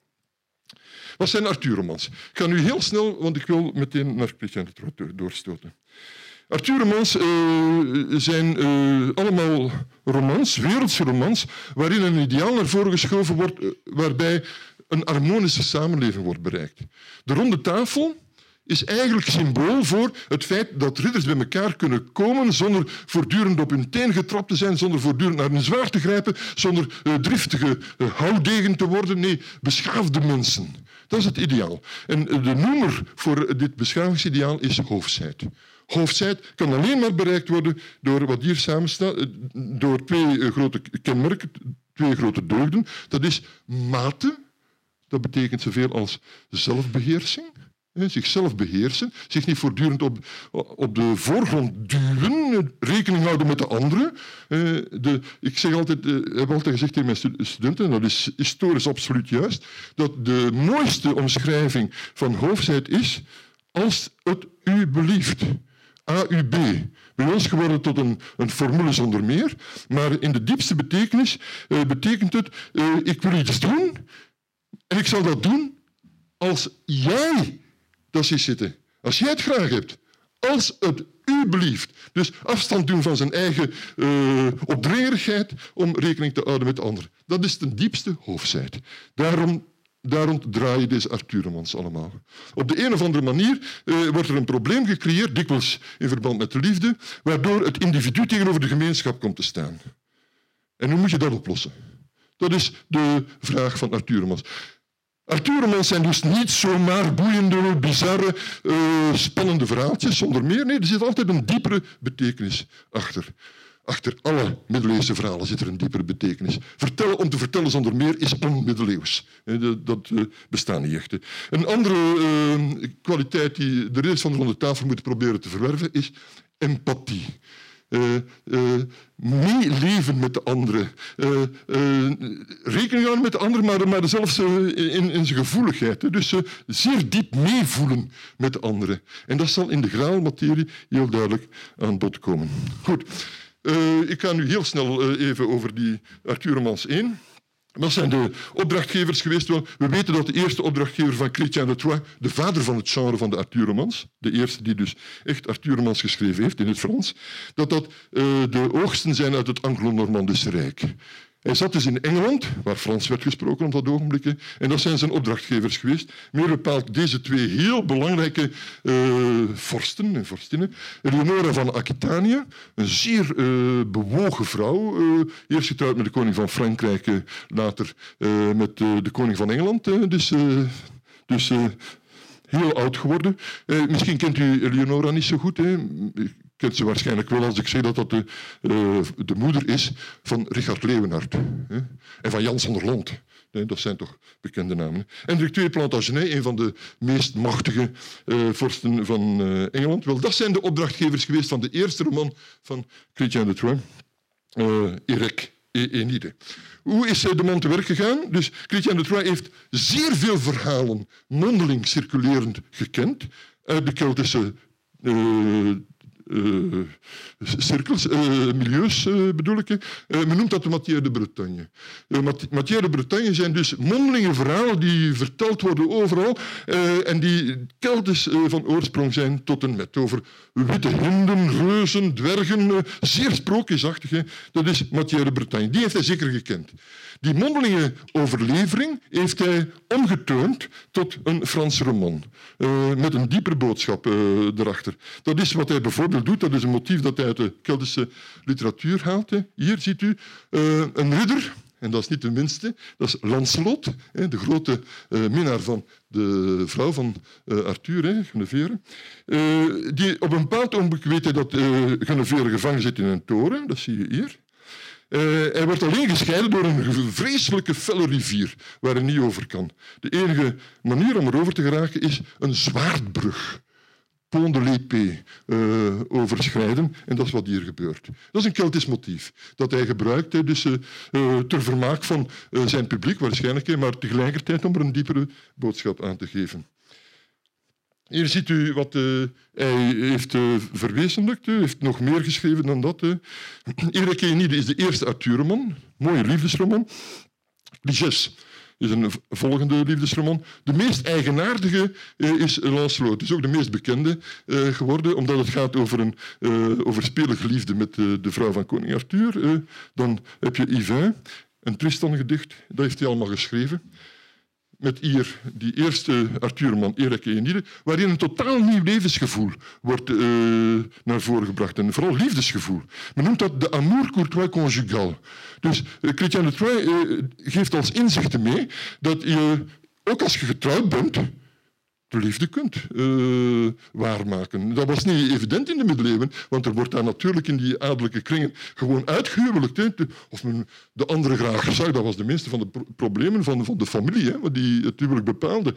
Wat zijn Arthur-romans? Ik ga nu heel snel, want ik wil meteen naar Christian de doorstoten. Arthur-romans uh, zijn uh, allemaal romans, wereldse romans, waarin een ideaal naar voren geschoven wordt, uh, waarbij een harmonische samenleving wordt bereikt. De ronde tafel is eigenlijk symbool voor het feit dat ridders bij elkaar kunnen komen zonder voortdurend op hun teen getrapt te zijn, zonder voortdurend naar hun zwaard te grijpen, zonder driftige houdegen te worden. Nee, beschaafde mensen. Dat is het ideaal. En de noemer voor dit beschavingsideaal is hoofdheid. hoofdzijd kan alleen maar bereikt worden door wat hier samenstaat, eh, door twee grote kenmerken, twee grote deugden. Dat is mate, dat betekent zoveel als zelfbeheersing zichzelf beheersen, zich niet voortdurend op, op de voorgrond duwen, rekening houden met de anderen. De, ik zeg altijd, eh, heb altijd gezegd tegen mijn studenten, en dat is historisch absoluut juist, dat de mooiste omschrijving van hoofdheid is als het u belieft. AUB. Bij ons geworden tot een, een formule zonder meer, maar in de diepste betekenis uh, betekent het, ik wil iets doen en ik zal dat doen als jij ziet zitten. Als jij het graag hebt, als het u belieft. Dus afstand doen van zijn eigen uh, opdringerigheid om rekening te houden met de ander. Dat is ten diepste hoofdzijde. Daarom Daarom draaien deze Arthuremans allemaal. Op de een of andere manier uh, wordt er een probleem gecreëerd, dikwijls in verband met de liefde, waardoor het individu tegenover de gemeenschap komt te staan. En hoe moet je dat oplossen? Dat is de vraag van Arthuremans. Arthuremans zijn dus niet zomaar boeiende, bizarre, uh, spannende verhaaltjes zonder meer. Nee, er zit altijd een diepere betekenis achter. Achter alle middeleeuwse verhalen zit er een diepere betekenis. Vertellen om te vertellen zonder meer is onmiddeleeuws. Dat uh, bestaat niet echt. Een andere kwaliteit die de rest van de tafel moeten proberen te verwerven is empathie uh, uh, meeleven met de anderen. Uh, rekening houden met de anderen, maar, maar zelfs in, in zijn gevoeligheid. Dus zeer diep meevoelen met de anderen. En dat zal in de graalmaterie heel duidelijk aan bod komen. Goed. ik ga nu heel snel even over die Arthuremans 1. Wat zijn de opdrachtgevers geweest? We weten dat de eerste opdrachtgever van Chrétien de Troyes, de vader van het genre van de Arthuromans, de eerste die dus echt Arthuromans geschreven heeft in het Frans, dat dat uh, de oogsten zijn uit het Anglo-Normandische Rijk. Hij zat dus in Engeland, waar Frans werd gesproken op dat ogenblik. En dat zijn zijn opdrachtgevers geweest. Meer bepaald deze twee heel belangrijke uh, vorsten en vorstinnen. Eleonora van Aquitanië, een zeer uh, bewogen vrouw. Uh, eerst getrouwd met de koning van Frankrijk, later met de koning van Engeland. dus dus heel oud geworden. misschien kent u Eleonora niet zo goed. Hè? Kent ze waarschijnlijk wel als ik zeg dat dat de, uh, de moeder is van Richard Leeuwenhard en van Jan van der Lond. dat zijn toch bekende namen. Hendrik II Plantagenet, een van de meest machtige uh, vorsten van uh, Engeland. Wel, dat zijn de opdrachtgevers geweest van de eerste roman van Chrétien de Troyes, Erec e Enide. Hoe is de man te werk gegaan? Dus de Troyes heeft zeer veel verhalen mondeling circulerend gekend uit de Keltische cirkels, uh, milieus uh, bedoel ik. men noemt dat de Matière de Bretagne. Matière de Bretagne zijn dus mondelinge verhalen die verteld worden overal en die Keltisch van oorsprong zijn tot en met. Over witte hinden, reuzen, dwergen, zeer sprookjesachtig. Dat is Matière de Bretagne. Die heeft hij zeker gekend. Die mondelinge overlevering heeft hij omgeturnd tot een Franse roman. Met een diepere boodschap erachter. Dat is wat hij bijvoorbeeld doet. Dat is een motief dat hij uit de Keltische literatuur haalt. Hier ziet u uh, een ridder. En dat is niet de minste. Dat is Lancelot, de grote minnaar van de vrouw van Arthur, Geneviève. Die op een bepaald ogenblik weet dat Geneviève gevangen zit in een toren. Dat zie je hier. Hij wordt alleen gescheiden door een vreselijke felle rivier waar hij niet over kan. De enige manier om erover te geraken is een zwaardbrug. Pont de l'Épée uh, overschrijden. En dat is wat hier gebeurt. Dat is een Keltisch motief dat hij gebruikt dus, uh, ter vermaak van zijn publiek waarschijnlijk, maar tegelijkertijd om er een diepere boodschap aan te geven. Hier ziet u wat hij heeft verwezenlijkt. Hij heeft nog meer geschreven dan dat. Uh. Erik [clears throat] is de eerste Arthurroman. Mooie liefdesroman. Liges is een volgende liefdesroman. De meest eigenaardige is Lancelot. Is ook de meest bekende geworden, omdat het gaat over een overspelige liefde met de vrouw van koning Arthur. dan heb je Yvain, een Tristan-gedicht. Dat heeft hij allemaal geschreven met hier die eerste Arthurman, Erik Enide, waarin een totaal nieuw levensgevoel wordt uh, naar voren gebracht. En vooral liefdesgevoel. Men noemt dat de amour courtois conjugal. Dus uh, Chrétien de Troyes uh, geeft als inzichten mee dat je, ook als je getrouwd bent, de liefde kunt uh, waarmaken. Dat was niet evident in de middeleeuwen, want er wordt daar natuurlijk in die adellijke kringen gewoon uitgehuwelijkt. Of men de andere graag zag, dat was de minste van de problemen van, van de familie, hè, die het huwelijk bepaalde.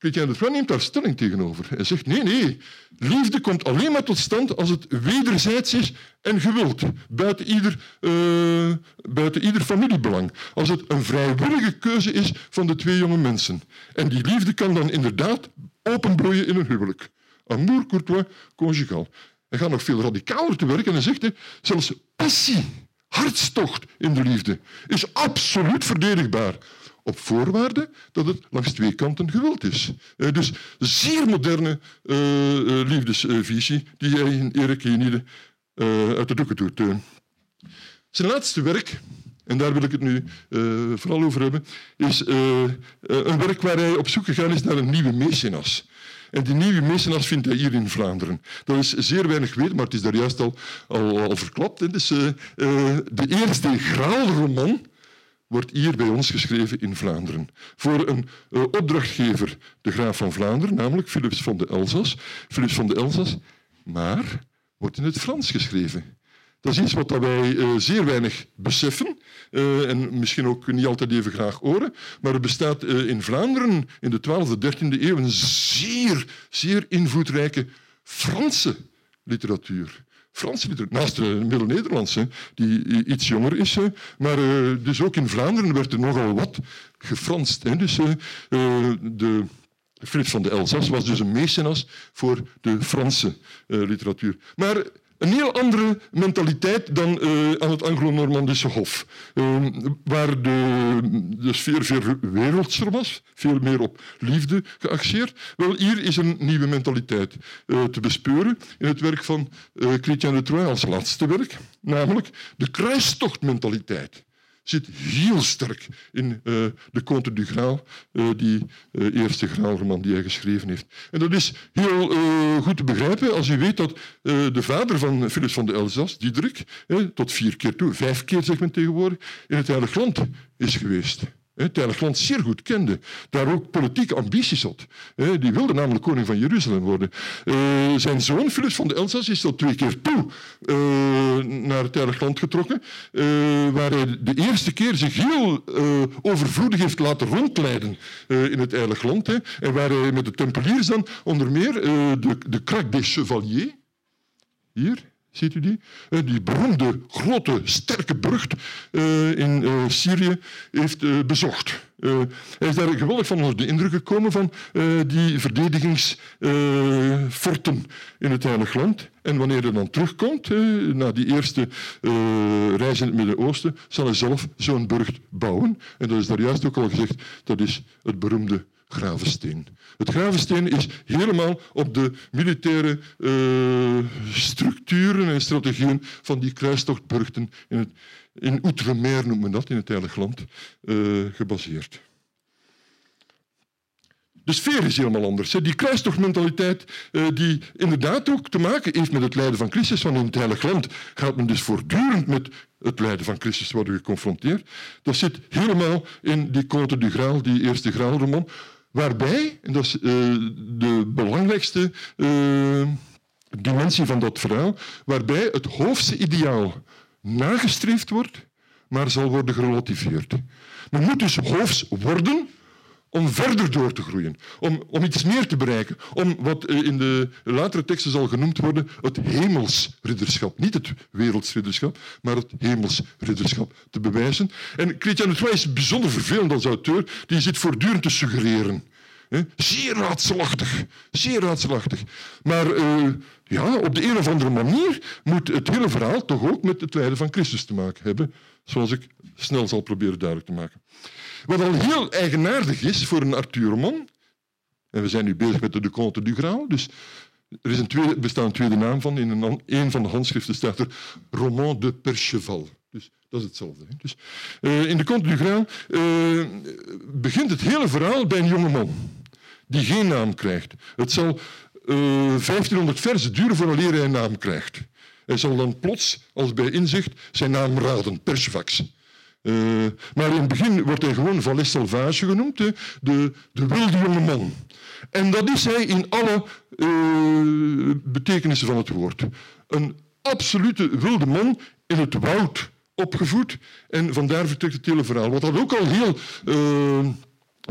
Chrétien de Troyes neemt daar stelling tegenover. Hij zegt, nee, nee, liefde komt alleen maar tot stand als het wederzijds is en gewild, buiten ieder, uh, buiten ieder familiebelang. Als het een vrijwillige keuze is van de twee jonge mensen. En die liefde kan dan inderdaad openbloeien in een huwelijk. Amour courtois conjugal. Hij gaat nog veel radicaler te werk en hij zegt, zelfs passie, hartstocht in de liefde, is absoluut verdedigbaar op voorwaarde dat het langs twee kanten gewild is. Uh, dus zeer moderne uh, liefdesvisie die hij in Erik Genide uit de doeken doet. Zijn laatste werk, en daar wil ik het nu vooral over hebben, is een werk waar hij op zoek gegaan is naar een nieuwe mecenas. En die nieuwe mecenas vindt hij hier in Vlaanderen. Dat is zeer weinig weten, maar het is daar juist al, al, verklapt. Dus, de eerste graalroman wordt hier bij ons geschreven in Vlaanderen. Voor een uh, opdrachtgever, de graaf van Vlaanderen, namelijk Philips van de Elzas. Philips van de Elzas, maar wordt in het Frans geschreven. Dat is iets wat wij uh, zeer weinig beseffen uh, en misschien ook niet altijd even graag horen. Maar er bestaat in Vlaanderen in de 12e, 13e eeuw een zeer, zeer invloedrijke Franse literatuur. Franse literatuur, naast de Middel-Nederlandse, die iets jonger is. Maar uh, dus ook in Vlaanderen werd er nogal wat gefranst. Hè. Dus uh, de Philips van de Elzas was dus een mecenas voor de Franse literatuur. Maar een heel andere mentaliteit dan uh, aan het Anglo-Normandische Hof, uh, waar de, de sfeer veel wereldser was, veel meer op liefde geaxeerd. Wel, hier is een nieuwe mentaliteit uh, te bespeuren in het werk van Chrétien de Troyes als laatste werk, namelijk de kruistochtmentaliteit zit heel sterk in uh, de Conte du Graal, uh, die uh, eerste graalroman die hij geschreven heeft. En dat is heel goed te begrijpen als u weet dat de vader van Philips van de Elzas, Diederik, tot vier keer toe, vijf keer zegt men tegenwoordig, in het Heilige Land is geweest het Land zeer goed kende, daar ook politieke ambities had. Die wilde namelijk koning van Jeruzalem worden. Eh, zijn zoon, Philips van de Elzas, is tot twee keer toe eh, naar het Heilige Land getrokken, eh, waar hij de eerste keer zich heel overvloedig heeft laten rondleiden in het Heilige Land. En waar hij met de tempeliers dan onder meer de, de des Chevaliers, hier, Ziet u die? Eh, die beroemde, grote, sterke burcht uh, in uh, Syrië heeft bezocht. hij is daar geweldig van onder de indruk gekomen van die verdedigingsforten in het Heilige Land. En wanneer hij dan terugkomt, na die eerste reis in het Midden-Oosten, zal hij zelf zo'n burcht bouwen. En dat is daar juist ook al gezegd, dat is het beroemde Gravensteen. Het Gravensteen is helemaal op de militaire uh, structuren en strategieën van die kruistochtburchten in, het, in Outremer, noemt dat, in het Heilige Land, uh, gebaseerd. De sfeer is helemaal anders. Die kruistochtmentaliteit uh, die inderdaad ook te maken heeft met het lijden van Christus. Want in het Heilige Land gaat men dus voortdurend met het lijden van Christus worden geconfronteerd. Dat zit helemaal in die Côte du Graal, die eerste Graalroman. Waarbij, en dat is uh, de belangrijkste uh, dimensie van dat verhaal, waarbij het hoofdse ideaal nagestreefd wordt, maar zal worden gerelativeerd. Men moet dus hoofs worden om verder door te groeien, om, om iets meer te bereiken, om wat eh, in de latere teksten zal genoemd worden het hemelsridderschap. Niet het wereldsridderschap, maar het hemelsridderschap te bewijzen. En Christian is bijzonder vervelend als auteur, die zit voortdurend te suggereren. Zeer raadselachtig, zeer raadselachtig. Maar uh, ja, op de een of andere manier moet het hele verhaal toch ook met het lijden van Christus te maken hebben, zoals ik snel zal proberen duidelijk te maken. Wat al heel eigenaardig is voor een Arthur-roman, en we zijn nu bezig met de Comte du Graal, dus er is een tweede, bestaat een tweede naam van. In een, van de handschriften staat er Roman de Percheval. Dus dat is hetzelfde. Dus, uh, in de Comte du Graal uh, begint het hele verhaal bij een jonge man die geen naam krijgt. Het zal uh, eh, 1500 versen duren voordat hij een naam krijgt. Hij zal dan plots, als bij inzicht, zijn naam raden, Perchevax. maar in het begin wordt hij gewoon Valais Salvage genoemd, de, de, de wilde jonge man. En dat is hij in alle uh, betekenissen van het woord. Een absolute wilde man in het woud opgevoed. En vandaar vertrekt het hele verhaal. Wat dat ook al heel uh,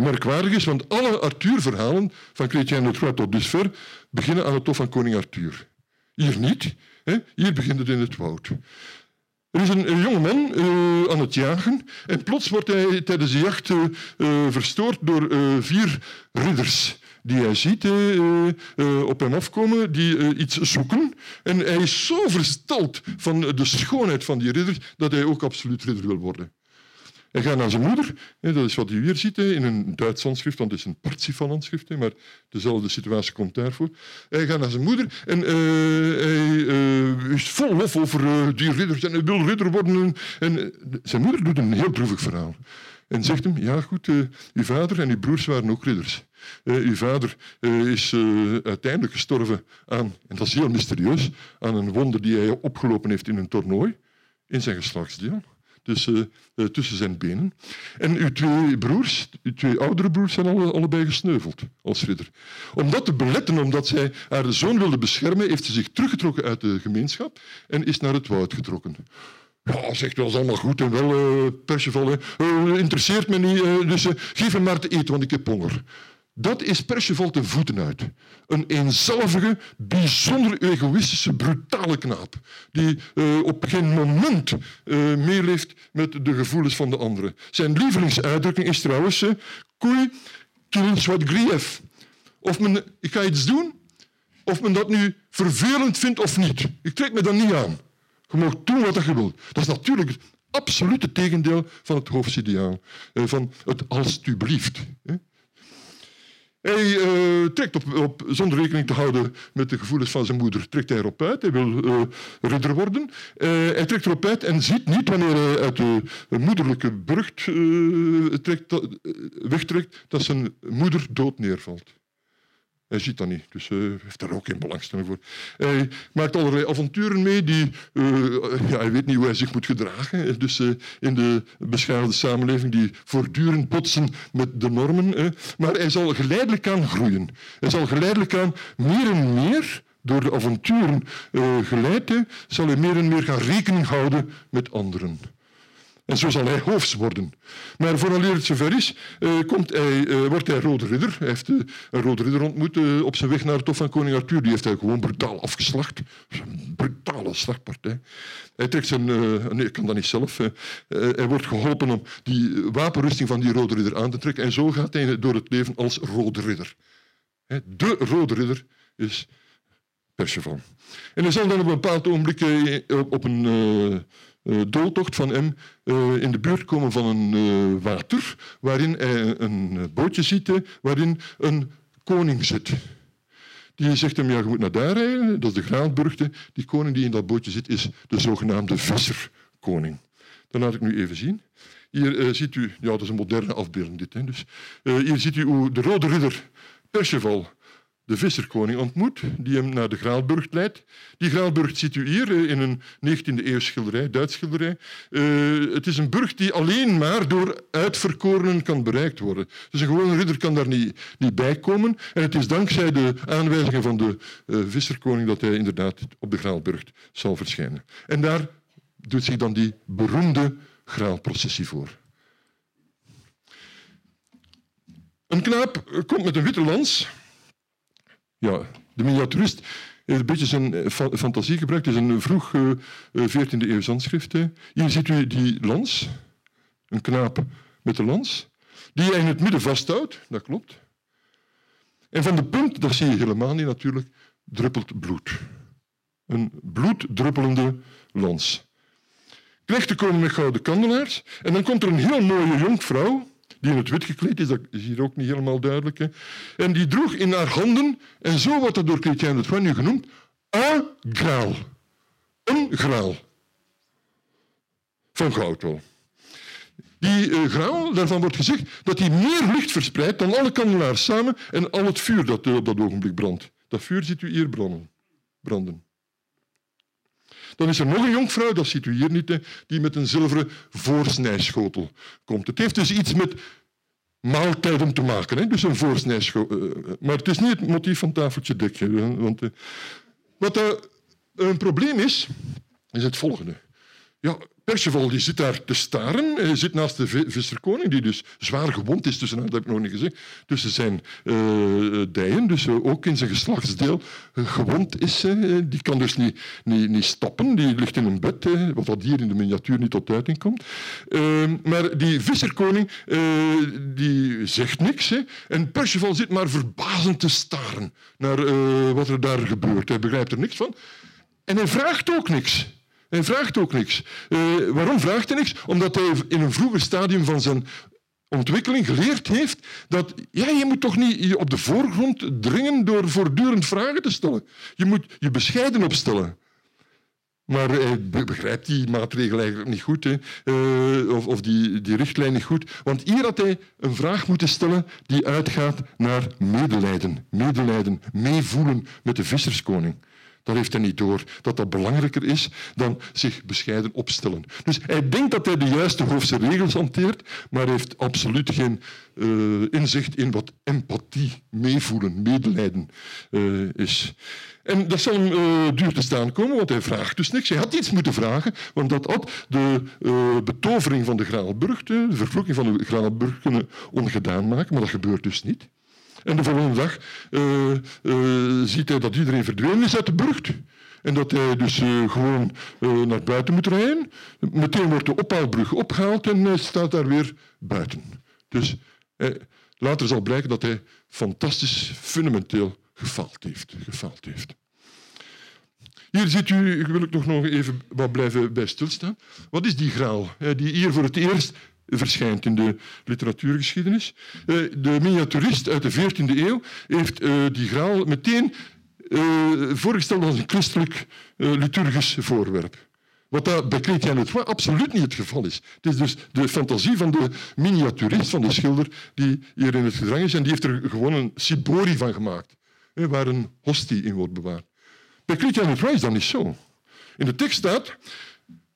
merkwaardig is, want alle Arthur-verhalen van Chrétien de Troyes tot dusver beginnen aan het hof van koning Arthur. Hier niet. Hè? Hier begint het in het woud. Er is een, een jonge man uh, aan het jagen en plots wordt hij tijdens de jacht uh, verstoord door vier ridders die hij ziet op hem afkomen, die iets zoeken. En hij is zo versteld van de schoonheid van die ridders dat hij ook absoluut ridder wil worden. Hij gaat naar zijn moeder, dat is wat u hier ziet in een Duits handschrift, want het is een Parsifal-handschrift, maar dezelfde situatie komt daarvoor. Hij gaat naar zijn moeder en hij is vol lof over die ridders en hij wil ridder worden. En zijn moeder doet een heel droevig verhaal en zegt hem, ja goed, uw vader en uw broers waren ook ridders. Uh, uw vader uh, is uh, uiteindelijk gestorven aan, en dat is heel mysterieus, aan een wonde die hij opgelopen heeft in een toernooi in zijn geslachtsdeel. Dus tussen zijn benen. En uw twee broers, uw twee oudere broers, zijn alle, allebei gesneuveld als ridder. Om dat te beletten, omdat zij haar zoon wilde beschermen, heeft ze zich teruggetrokken uit de gemeenschap en is naar het woud getrokken. Ja, zegt wel, is allemaal goed en wel, uh, interesseert me niet, dus geef hem maar te eten, want ik heb honger. Dat is Perceval ten voeten uit. Een eenzelvige, bijzonder egoïstische, brutale knaap. Die uh, op geen moment uh, meeleeft met de gevoelens van de anderen. Zijn lievelingsuitdrukking is trouwens... Uh, Koei, killen wat grief. Of men, ik ga iets doen, of men dat nu vervelend vindt of niet. Ik trek me dan niet aan. Je mag doen wat je wilt. Dat is natuurlijk het absolute tegendeel van het hoofdsideaal. Van het alstublieft. Hij uh, trekt op, op, zonder rekening te houden met de gevoelens van zijn moeder, trekt hij erop uit. Hij wil uh, ridder worden. Uh, hij trekt erop uit en ziet niet wanneer hij uit de moederlijke brug trekt, wegtrekt dat zijn moeder dood neervalt. Hij ziet dat niet, dus hij uh, heeft daar ook geen belangstelling voor. Hij maakt allerlei avonturen mee. Die, uh, ja, hij weet niet hoe hij zich moet gedragen. Dus uh, in de beschaafde samenleving die voortdurend botsen met de normen. Maar hij zal geleidelijk aan groeien. Hij zal geleidelijk aan meer en meer door de avonturen geleid, zal hij meer en meer gaan rekening houden met anderen. En zo zal hij hoofds worden. Maar vooraleer het zover is, uh, komt hij, uh, wordt hij rode ridder. Hij heeft uh, een rode ridder ontmoet op zijn weg naar het Hof van koning Arthur. Die heeft hij gewoon brutaal afgeslacht. Een brutale slagpartij. Hij trekt zijn... nee, ik kan dat niet zelf. hij wordt geholpen om die wapenrusting van die rode ridder aan te trekken. En zo gaat hij door het leven als rode ridder. De rode ridder is Perceval. En hij zal dan op een bepaald ogenblik op een dooltocht van hem uh, in de buurt komen van een uh, water, waarin hij een bootje ziet, waarin een koning zit. Die zegt hem, ja, je moet naar daar rijden, dat is de Graanburgte. Die koning die in dat bootje zit, is de zogenaamde visserkoning. Dat laat ik nu even zien. Hier ziet u, ja, dat is een moderne afbeelding dit. Hè, dus, hier ziet u hoe de rode ridder Perceval de visserkoning ontmoet, die hem naar de Graalburg leidt. Die Graalburg ziet u hier eh, in een 19e-eeuw schilderij, Duits schilderij. Uh, het is een burg die alleen maar door uitverkorenen kan bereikt worden. Dus een gewone ridder kan daar niet, niet bij komen. En het is dankzij de aanwijzingen van de uh, visserkoning dat hij inderdaad op de Graalburg zal verschijnen. En daar doet zich dan die beroemde graalprocessie voor. Een knaap komt met een witte lans ja, de miniaturist heeft een beetje zijn eh, fantasie gebruikt. Het is een vroeg uh, 14e eeuw handschrift. Hier ziet u die lans, een knaap met de lans, die hij in het midden vasthoudt, dat klopt. En van de punt, dat zie je helemaal niet natuurlijk, druppelt bloed. Een bloeddruppelende lans. Knechten komen met gouden kandelaars en dan komt er een heel mooie jonkvrouw die in het wit gekleed is, dat is hier ook niet helemaal duidelijk. Hè. En die droeg in haar handen, en zo wordt dat door Chrétien de Troyes nu genoemd, een graal. Een graal. Van goud wel. Die uh, graal, daarvan wordt gezegd dat die meer licht verspreidt dan alle kandelaars samen en al het vuur dat uh, op dat ogenblik brandt. Dat vuur ziet u hier branden. branden. Dan is er nog een jonkvrouw, dat ziet u hier niet, die met een zilveren voorsnijschotel komt. Het heeft dus iets met maaltijden te maken, dus een voorsnijschotel. Eh, maar het is niet het motief van tafeltje dekje. Want, eh, wat een probleem is, is het volgende. Ja, Perceval die zit daar te staren. Hij zit naast de visserkoning, die dus zwaar gewond is, tussen, dat heb ik nog niet gezegd, tussen zijn uh, dijen, dus uh, ook in zijn geslachtsdeel gewond is. die kan dus niet, niet, niet stappen, die ligt in een bed, wat dat hier in de miniatuur niet tot uiting komt. Ehm, maar die visserkoning die zegt niks. Hè, en Perceval zit maar verbazend te staren naar wat er daar gebeurt. Hij begrijpt er niks van. En hij vraagt ook niks. Hij vraagt ook niks. Uh, waarom vraagt hij niks? Omdat hij in een vroeger stadium van zijn ontwikkeling geleerd heeft dat ja, je moet toch niet op de voorgrond dringen door voortdurend vragen te stellen. Je moet je bescheiden opstellen. Maar hij begrijpt die maatregel eigenlijk niet goed, hè. Uh, of, of die, die richtlijn niet goed. Want hier had hij een vraag moeten stellen die uitgaat naar medelijden. Medelijden, meevoelen met de visserskoning. Dat heeft hij niet door, dat dat belangrijker is dan zich bescheiden opstellen. Dus hij denkt dat hij de juiste hoofdse regels hanteert, maar heeft absoluut geen uh, inzicht in wat empathie, meevoelen, medelijden uh, is. En dat zal hem uh, duur te staan komen, want hij vraagt dus niks. Hij had iets moeten vragen, want dat had de betovering van de Graalburg, de vervloeking van de Graalburg, kunnen ongedaan maken, maar dat gebeurt dus niet. En de volgende dag uh, uh, ziet hij dat iedereen verdwenen is uit de burcht. En dat hij dus uh, gewoon naar buiten moet rijden. Meteen wordt de ophaalbrug opgehaald en hij staat daar weer buiten. Dus later zal blijken dat hij fantastisch, fundamenteel gefaald heeft. Gefaald heeft. Hier ziet u, wil ik nog even wat blijven bij stilstaan. Wat is die graal? Die hier voor het eerst verschijnt in de literatuurgeschiedenis. Eh, de miniaturist uit de 14e eeuw heeft eh, die graal meteen eh, voorgesteld als een christelijk liturgisch voorwerp. Wat bij Chrétien Le absoluut niet het geval is. Het is dus de fantasie van de miniaturist, van de schilder, die hier in het gedrang is. En die heeft er gewoon een cibori van gemaakt, waar een hostie in wordt bewaard. Bij Chrétien Le is dat niet zo. In de tekst staat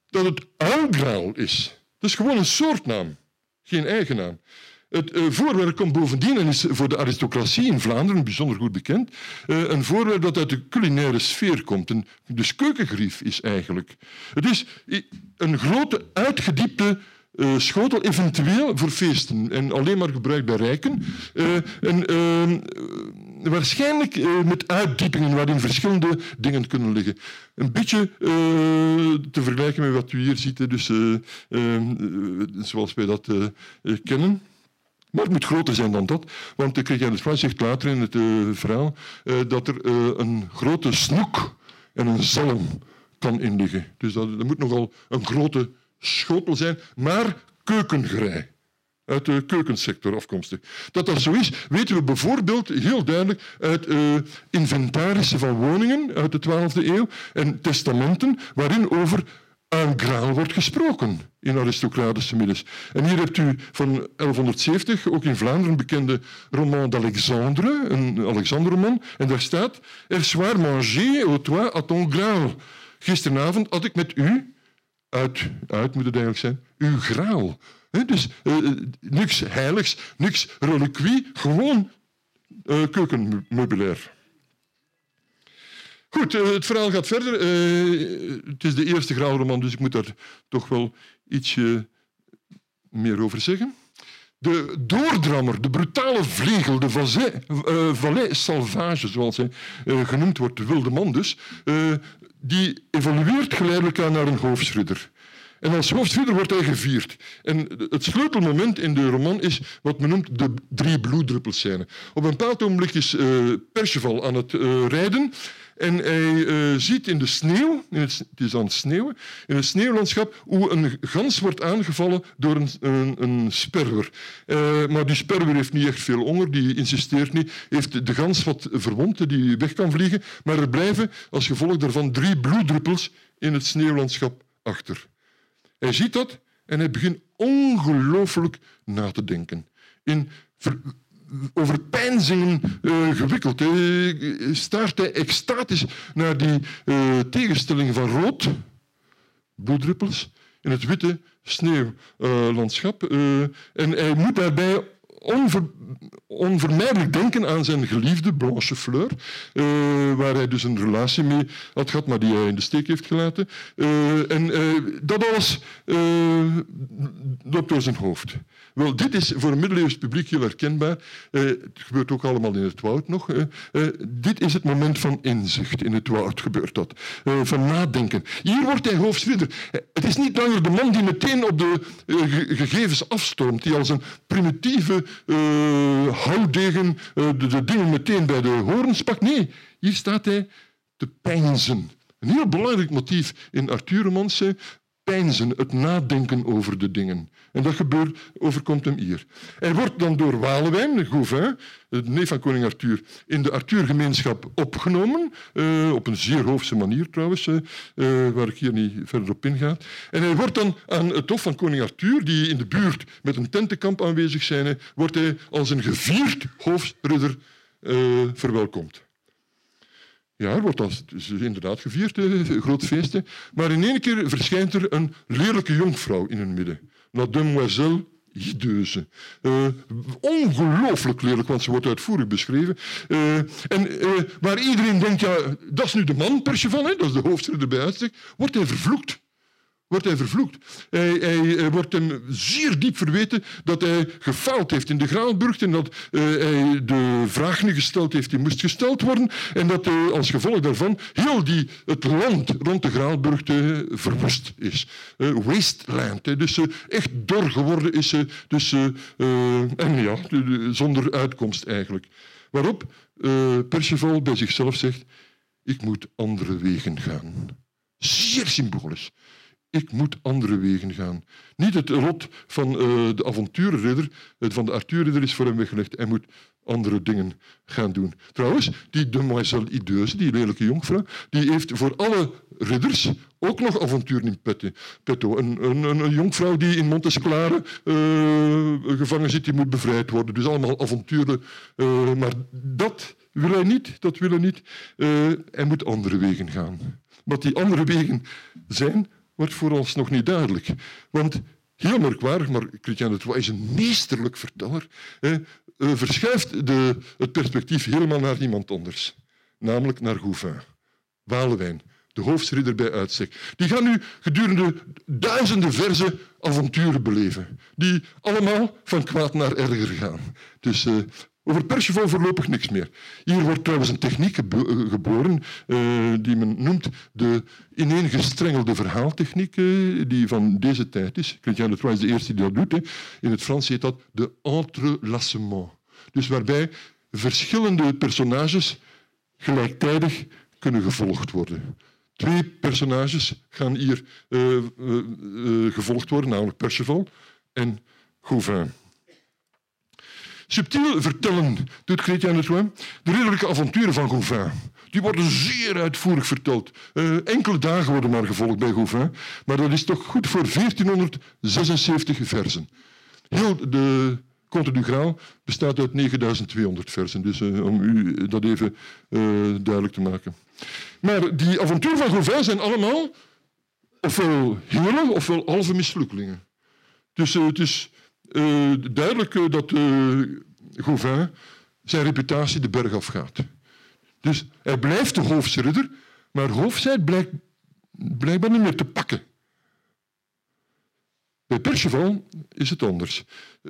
dat het uilgraal is. Dat is gewoon een soortnaam, geen eigennaam. Het uh, voorwerp komt bovendien, en is voor de aristocratie in Vlaanderen bijzonder goed bekend, uh, een voorwerp dat uit de culinaire sfeer komt. Een, dus keukengrief is eigenlijk. Het is een grote, uitgediepte uh, schotel, eventueel voor feesten en alleen maar gebruikt bij rijken. en, ehm, waarschijnlijk uh, met uitdiepingen waarin verschillende dingen kunnen liggen. Een beetje uh, te vergelijken met wat u hier ziet, dus, uh, zoals wij dat kennen. Maar het moet groter zijn dan dat, want de Christian zegt later in het verhaal dat er een grote snoek en een zalm kan inliggen. Dus dat, dat moet nogal een grote schotel zijn, maar keukengerei uit de keukensector afkomstig. Dat dat zo is, weten we bijvoorbeeld heel duidelijk uit uh, inventarissen van woningen uit de 12e eeuw en testamenten waarin over een graal wordt gesproken in aristocratische middens. En hier hebt u van 1170, ook in Vlaanderen, bekende roman d'Alexandre, een Alexanderroman, en daar staat Er soir mangé au toit à ton graal. Gisteravond had ik met u, uit, uit moet het eigenlijk zijn, uw graal dus uh, niks heiligs, niks reliquie, gewoon uh, keukenmeubilair. Goed, uh, het verhaal gaat verder. het is de eerste graalroman, dus ik moet daar toch wel ietsje meer over zeggen. De doordrammer, de brutale vlegel, de valais salvage, zoals hij genoemd wordt, de wilde man dus, die evolueert geleidelijk aan naar een hoofdschudder. En als hoofdfiguur wordt hij gevierd. En het sleutelmoment in de roman is wat men noemt de drie bloeddruppelscène. Op een bepaald ogenblik is uh, aan het uh, rijden en hij uh, ziet in de sneeuw, in het, het, is aan het sneeuwen, in het sneeuwlandschap hoe een gans wordt aangevallen door een, een, een sperwer. Maar die sperwer heeft niet echt veel honger, die insisteert niet. Heeft de gans wat verwond, die weg kan vliegen, maar er blijven als gevolg daarvan drie bloeddruppels in het sneeuwlandschap achter. Hij ziet dat en hij begint ongelooflijk na te denken. In over pijnzingen uh, gewikkeld. Hij staart hij extatisch naar die uh, tegenstelling van rood bloeddruppels in het witte sneeuwlandschap. Uh, en hij moet daarbij onver, onvermijdelijk denken aan zijn geliefde Blanche Fleur, uh, waar hij dus een relatie mee had gehad, maar die hij in de steek heeft gelaten. Uh, en uh, dat alles loopt door zijn hoofd. Wel, dit is voor een middeleeuws publiek heel herkenbaar. het gebeurt ook allemaal in het woud nog. dit is het moment van inzicht. In het woud gebeurt dat. van nadenken. Hier wordt hij hoofdridder. het is niet langer de man die meteen op de gegevens afstormt, die als een primitieve uh, houdegen uh, de, de, dingen meteen bij de horens pakt. Nee, hier staat hij te pijnzen. Een heel belangrijk motief in Arthur-romans, pijnzen, het nadenken over de dingen. En dat gebeurt, overkomt hem hier. Hij wordt dan door Walewijn, Gauvin, de neef van koning Arthur, in de Arthur-gemeenschap opgenomen. Uh, op een zeer hoofdse manier trouwens, uh, waar ik hier niet verder op inga. En hij wordt dan aan het hof van koning Arthur, die in de buurt met een tentenkamp aanwezig zijn, wordt hij als een gevierd hoofdridder verwelkomd. Ja, wordt dus inderdaad gevierd, een groot feestje. Maar in één keer verschijnt er een lelijke jonkvrouw in hun midden. La demoiselle Hideuze. Uh, ongelooflijk lelijk, want ze wordt uitvoerig beschreven. Uh, en waar iedereen denkt, ja, dat is nu de man, Perceval, hè, dat is de hoofdridder bij uitstek, wordt hij vervloekt wordt hij vervloekt. Hij, wordt hem zeer diep verweten dat hij gefaald heeft in de Graalburg en dat uh, hij de vraag niet gesteld heeft die moest gesteld worden en dat als gevolg daarvan heel die, het land rond de Graalburg uh, verwoest is. wasteland, dus echt dor geworden is. dus, en ja, zonder uitkomst eigenlijk. Waarop Perceval bij zichzelf zegt, ik moet andere wegen gaan. Zeer symbolisch ik moet andere wegen gaan. Niet het lot van uh, de avonturenridder, van de Arthurridder is voor hem weggelegd. Hij moet andere dingen gaan doen. Trouwens, die demoiselle Ideuse, die lelijke jonkvrouw, die heeft voor alle ridders ook nog avonturen in petto. Een, een, een, jonkvrouw die in Montesclare uh, gevangen zit, die moet bevrijd worden. Dus allemaal avonturen. Uh, maar dat wil hij niet. Dat wil hij niet. hij moet andere wegen gaan. Wat die andere wegen zijn, wordt voor ons nog niet duidelijk. Want heel merkwaardig, maar Christian de is een meesterlijk verteller, hè, eh, verschuift de, het perspectief helemaal naar iemand anders. Namelijk naar Gouvin, Walewijn, de hoofdridder bij uitstek. Die gaan nu gedurende duizenden verse avonturen beleven, die allemaal van kwaad naar erger gaan. Dus uh, over Perceval voorlopig niks meer. Hier wordt trouwens een techniek eh, geboren uh, die men noemt de ineengestrengelde verhaaltechniek, uh, die van deze tijd is. Chrétien de Troyes is de eerste die dat doet. In het Frans heet dat de entrelacement. Dus waarbij verschillende personages gelijktijdig kunnen gevolgd worden. Twee personages gaan hier gevolgd worden, namelijk Perceval en Gauvin. Subtiel vertellen doet Chrétien de ridderlijke avonturen van Gauvin. Die worden zeer uitvoerig verteld. Uh, enkele dagen worden maar gevolgd bij Gauvin, maar dat is toch goed voor 1476 versen. Heel de Conte du Graal bestaat uit 9200 versen, dus uh, om u dat even uh, duidelijk te maken. Maar die avonturen van Gauvin zijn allemaal ofwel hele ofwel halve mislukkelingen. Dus het is uh, duidelijk uh, dat uh, Gauvin zijn reputatie de berg afgaat. Dus hij blijft de hoofdridder, maar hoofdzijd blijkt blijkbaar niet meer te pakken. Bij Perceval is het anders.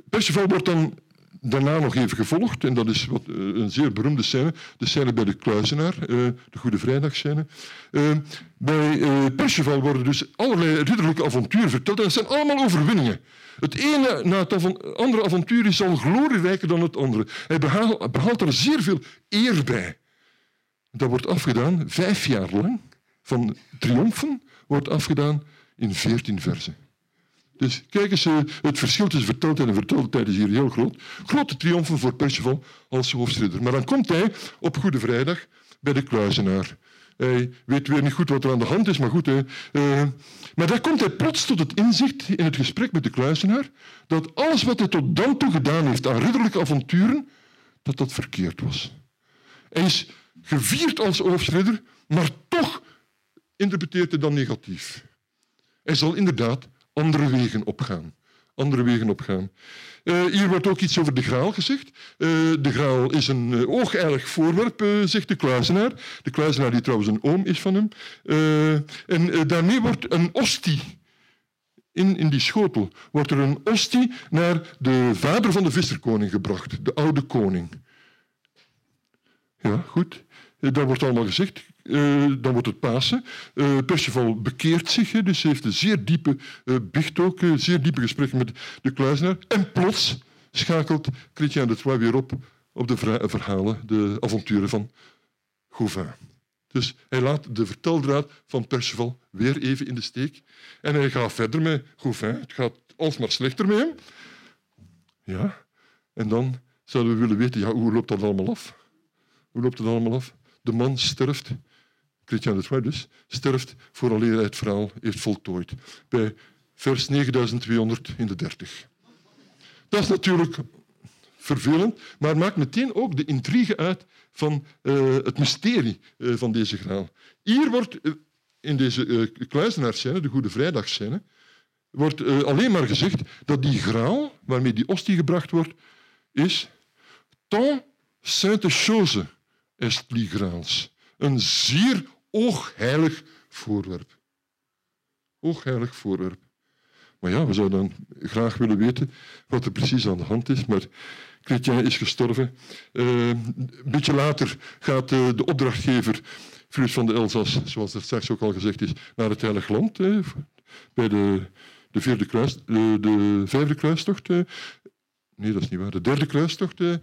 Perceval wordt dan daarna nog even gevolgd, en dat is wat, een zeer beroemde scène, de scène bij de kluizenaar, de Goede Vrijdagscène. Bij Perceval worden dus allerlei ridderlijke avonturen verteld, en zijn allemaal overwinningen. Het ene na het andere avontuur is al glorierijker dan het andere. Hij behaalt, er zeer veel eer bij. Dat wordt afgedaan, vijf jaar lang, van triomfen, wordt afgedaan in veertien versen. Dus kijk eens, eh, het verschil tussen verteltijd en verteltijd is hier heel groot. Grote triomfen voor Perceval als hoofdridder. Maar dan komt hij op Goede Vrijdag bij de kluizenaar. Hij weet weer niet goed wat er aan de hand is, maar goed. Hè. Uh, maar daar komt hij plots tot het inzicht in het gesprek met de kluizenaar dat alles wat hij tot dan toe gedaan heeft aan ridderlijke avonturen, dat dat verkeerd was. Hij is gevierd als hoofdridder, maar toch interpreteert hij dan negatief. Hij zal inderdaad andere wegen opgaan. Andere wegen opgaan. Uh, hier wordt ook iets over de graal gezegd. Uh, de graal is een uh, voorwerp, zegt de kluizenaar. De kluizenaar die trouwens een oom is van hem. en daarmee wordt een ostie in, in die schotel wordt er een ostie naar de vader van de visserkoning gebracht, de oude koning. Ja, goed. Dat wordt allemaal gezegd. Uh, dan wordt het Pasen. Uh, Perceval bekeert zich, hè, dus heeft een zeer diepe uh, ook, zeer diepe gesprekken met de kluizenaar. En plots schakelt Chrétien de Troyes weer op op de verhalen, de avonturen van Gauvin. Dus hij laat de verteldraad van Perceval weer even in de steek. En hij gaat verder met Gauvin. Het gaat alsmaar slechter met hem. Ja, en dan zouden we willen weten, ja, hoe loopt dat allemaal af? Hoe loopt het allemaal af? De man sterft Christian de Troyes dus, sterft vooraleer hij het verhaal heeft voltooid. Bij vers 9200 in de 30. Dat is natuurlijk vervelend, maar maakt meteen ook de intrigue uit van uh, het mysterie uh, van deze graal. Hier wordt uh, in deze uh, kluizenaarscène, de Goede Vrijdagscène, wordt alleen maar gezegd dat die graal, waarmee die ostie gebracht wordt, is tant sainte chose est li graals. Een zeer oogheilig voorwerp. Oogheilig voorwerp. Maar ja, we zouden dan graag willen weten wat er precies aan de hand is. Maar Chrétien is gestorven. Uh, een beetje later gaat uh, de opdrachtgever, Frus van de Elzas, zoals er straks ook al gezegd is, naar het Heilige Land. Uh, bij de, de, vierde de, de vijfde kruistocht. nee, dat is niet waar. De derde kruistocht. De,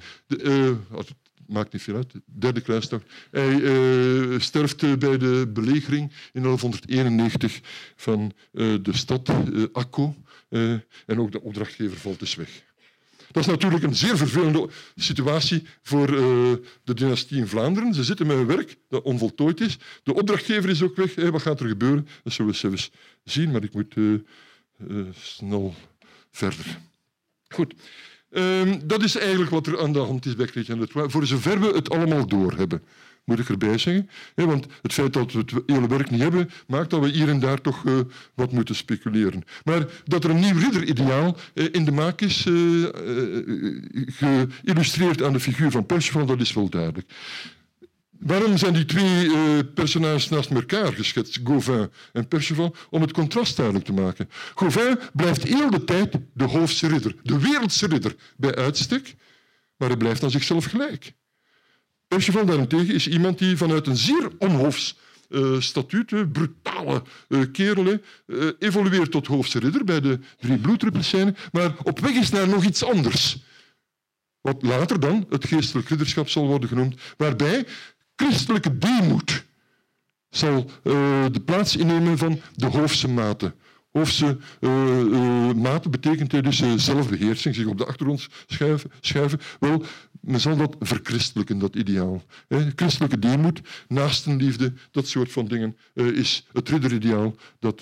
maakt niet veel uit, de derde kruistocht. Hij uh, sterft uh, bij de belegering in 1191 van uh, de stad Akko. en ook de opdrachtgever valt dus weg. Dat is natuurlijk een zeer vervelende situatie voor de dynastie in Vlaanderen. Ze zitten met een werk dat onvoltooid is. De opdrachtgever is ook weg. Wat gaat er gebeuren? Dat zullen we zelfs zien, maar ik moet snel verder. Goed. Um, dat is eigenlijk wat er aan de hand is bij Christian de. Voor zover we het allemaal doorhebben, moet ik erbij zeggen. want het feit dat we het hele werk niet hebben, maakt dat we hier en daar toch uh, wat moeten speculeren. Maar dat er een nieuw ridderideaal uh, in de maak is, uh, geïllustreerd aan de figuur van Percival, dat is wel duidelijk. Waarom zijn die twee uh, personages naast elkaar geschetst, Gauvin en Perceval? Om het contrast duidelijk te maken. Gauvin blijft heel de tijd de hoofdse ridder, de wereldse ridder bij uitstek, maar hij blijft aan zichzelf gelijk. Perceval daarentegen is iemand die vanuit een zeer onhoofs uh, statuut, brutale uh, kerel, evolueert tot hoofdse ridder bij de drie bloeddruppelscènes, maar op weg is naar nog iets anders. Wat later dan het geestelijk ridderschap zal worden genoemd, waarbij christelijke deemoed zal uh, de plaats innemen van de hoofdse mate. Hoofdse uh, uh, mate betekent dus zelfbeheersing, zich op de achtergrond schuiven, schuiven. Wel, men zal dat verchristelijken, dat ideaal. Christelijke deemoed, naastenliefde, dat soort van dingen is het ridderideaal dat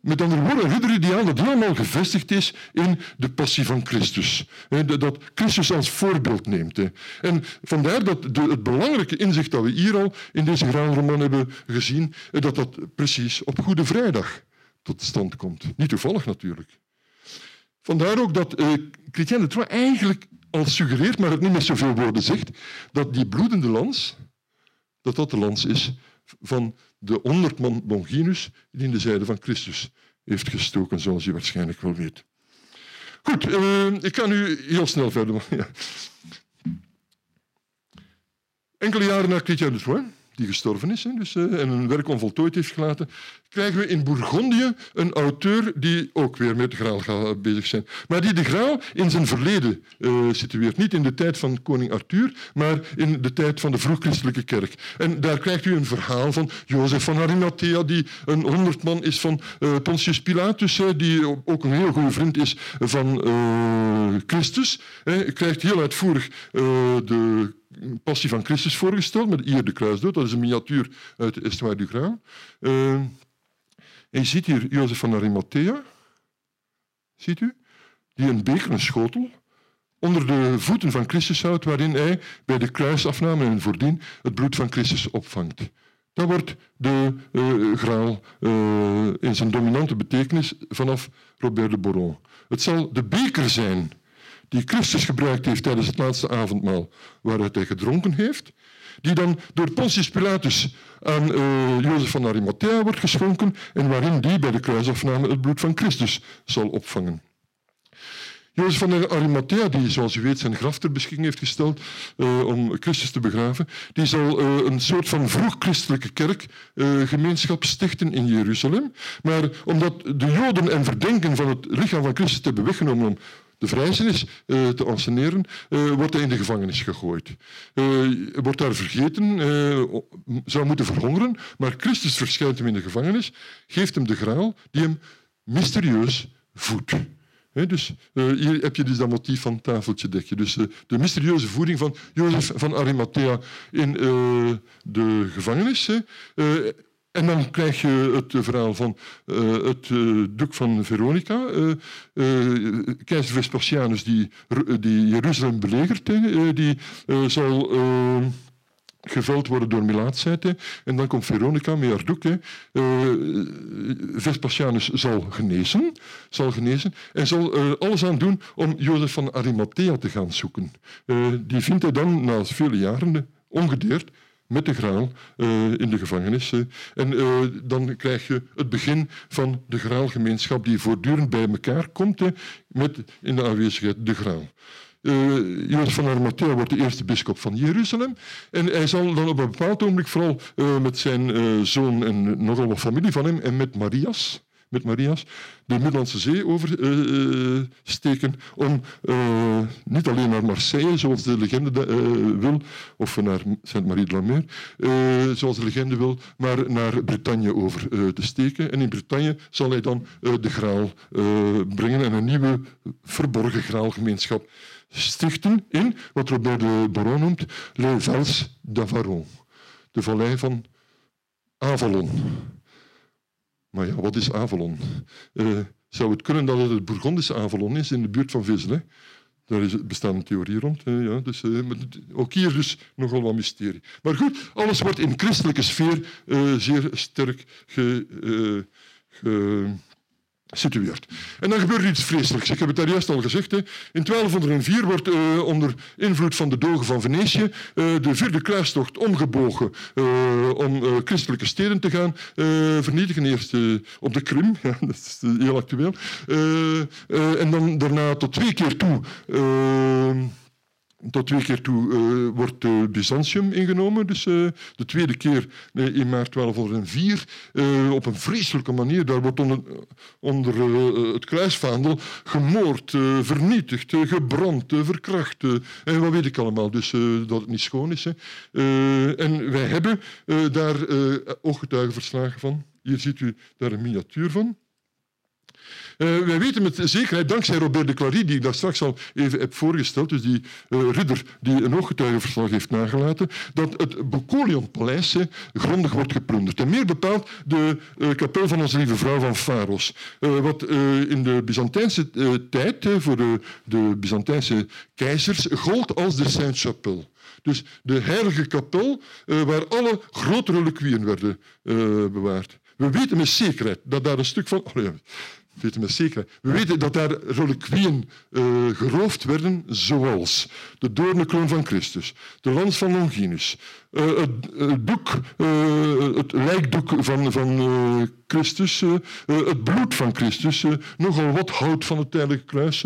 met andere woorden, ridderideaal dat helemaal gevestigd is in de passie van Christus. Dat Christus als voorbeeld neemt. En vandaar dat het belangrijke inzicht dat we hier al in deze graalroman hebben gezien, dat dat precies op Goede Vrijdag tot stand komt. Niet toevallig natuurlijk. Vandaar ook dat eh, Chrétien de Troyes eigenlijk al suggereert, maar het niet met zoveel woorden zegt, dat die bloedende lans, dat dat de lans is van de honderdman Longinus die in de zijde van Christus heeft gestoken, zoals je waarschijnlijk wel weet. Goed, uh, ik kan nu heel snel verder. [laughs] Enkele jaren na de Troyes die gestorven is dus, uh, en een werk onvoltooid heeft gelaten, krijgen we in Bourgondië een auteur die ook weer met de graal gaat bezig zijn. Maar die de graal in zijn verleden uh, situeert. Niet in de tijd van koning Arthur, maar in de tijd van de vroegchristelijke kerk. En daar krijgt u een verhaal van Jozef van Arimathea, die een honderdman is van uh, Pontius Pilatus, die ook een heel goede vriend is van Christus. Hij krijgt heel uitvoerig de Passie van Christus voorgesteld, met hier de kruisdood. Dat is een miniatuur uit de Estuaire du Graal. Uh, en je ziet hier Jozef van Arimathea. Ziet u? Die een beker, een schotel, onder de voeten van Christus houdt, waarin hij bij de kruisafname en voordien het bloed van Christus opvangt. dan wordt de uh, graal uh, in zijn dominante betekenis vanaf Robert de Boron. Het zal de beker zijn die Christus gebruikt heeft tijdens het laatste avondmaal, waaruit hij gedronken heeft, die dan door Pontius Pilatus aan uh, Jozef van Arimathea wordt geschonken en waarin die bij de kruisafname het bloed van Christus zal opvangen. Jozef van Arimathea, die zoals u weet zijn graf ter beschikking heeft gesteld uh, om Christus te begraven, die zal uh, een soort van vroeg-christelijke kerkgemeenschap stichten in Jeruzalem. Maar omdat de Joden en verdenken van het lichaam van Christus hebben weggenomen om de vrijzenis uh, te anseneren, uh, wordt hij in de gevangenis gegooid. Uh, wordt daar vergeten, zou moeten verhongeren, maar Christus verschijnt hem in de gevangenis, geeft hem de graal die hem mysterieus voedt. Dus hier heb je dus dat motief van tafeltje Dus uh, de mysterieuze voeding van Jozef van Arimathea in de gevangenis. En dan krijg je het verhaal van het doek van Veronica. keizer Vespasianus die, die Jeruzalem belegert. die zal gevuld worden door melaatsheid. En dan komt Veronica met haar doek. Uh, Vespasianus zal genezen, zal genezen en zal alles aan doen om Jozef van Arimathea te gaan zoeken. Uh, die vindt hij dan na vele jaren ongedeerd met de graal uh, in de gevangenis. En uh, dan krijg je het begin van de graalgemeenschap die voortdurend bij elkaar komt met in de aanwezigheid de graal. Uh, Jozef van Arimathea wordt de eerste bischop van Jeruzalem. En hij zal dan op een bepaald ogenblik, vooral met zijn zoon en nogal wat familie van hem, en met Marias, met Marias de Middellandse Zee oversteken om niet alleen naar Marseille, zoals de legende wil, of naar Sainte-Marie de la Mer, zoals de legende wil, maar naar Bretagne over te steken. En in Bretagne zal hij dan de graal brengen en een nieuwe verborgen graalgemeenschap stichten in wat Robert de Boron noemt Les Vals d'Avaron, de vallei van Avalon. Maar ja, wat is Avalon? Uh, zou het kunnen dat het het Bourgondische Avalon is in de buurt van Vizsel? Daar is, bestaat een theorie rond. Ja, dus, uh, ook hier dus nogal wat mysterie. Maar goed, alles wordt in christelijke sfeer uh, zeer sterk ge, ge situeert. En dan gebeurt iets vreselijks. Ik heb het daar juist al gezegd. Hè. In 1204 wordt uh, onder invloed van de dogen van Venetië uh, de vierde kruistocht omgebogen uh, om christelijke steden te gaan vernietigen. Eerst op de Krim, [laughs] ja, dat is heel actueel. en dan daarna tot twee keer toe tot twee keer toe uh, wordt uh, Byzantium ingenomen. Dus uh, de tweede keer in maart 1204 op een vreselijke manier. Daar wordt onder, het kruisvaandel gemoord, vernietigd, gebrand, verkracht. en wat weet ik allemaal. Dus dat het niet schoon is. Hè. en wij hebben daar ooggetuigenverslagen van. Hier ziet u daar een miniatuur van. Uh, wij weten met zekerheid, dankzij Robert de Clary, die ik daar straks al even heb voorgesteld, dus die uh, ridder die een ooggetuigenverslag heeft nagelaten, dat het Bocolion-paleis grondig wordt geplunderd. En meer bepaald de uh, kapel van onze lieve vrouw van Faros. wat in de Byzantijnse tijd, voor de, de Byzantijnse keizers, gold als de Saint-Chapelle. Dus de heilige kapel waar alle grote reliquieën werden bewaard. We weten met zekerheid dat daar een stuk van... Oh zekerheid. We weten dat daar reliquieën uh, geroofd werden, zoals de doornenkroon van Christus, de lans van Longinus, uh, het, het, uh, het lijkdoek van, van Christus, het bloed van Christus, nogal wat hout van het tijdelijke kruis.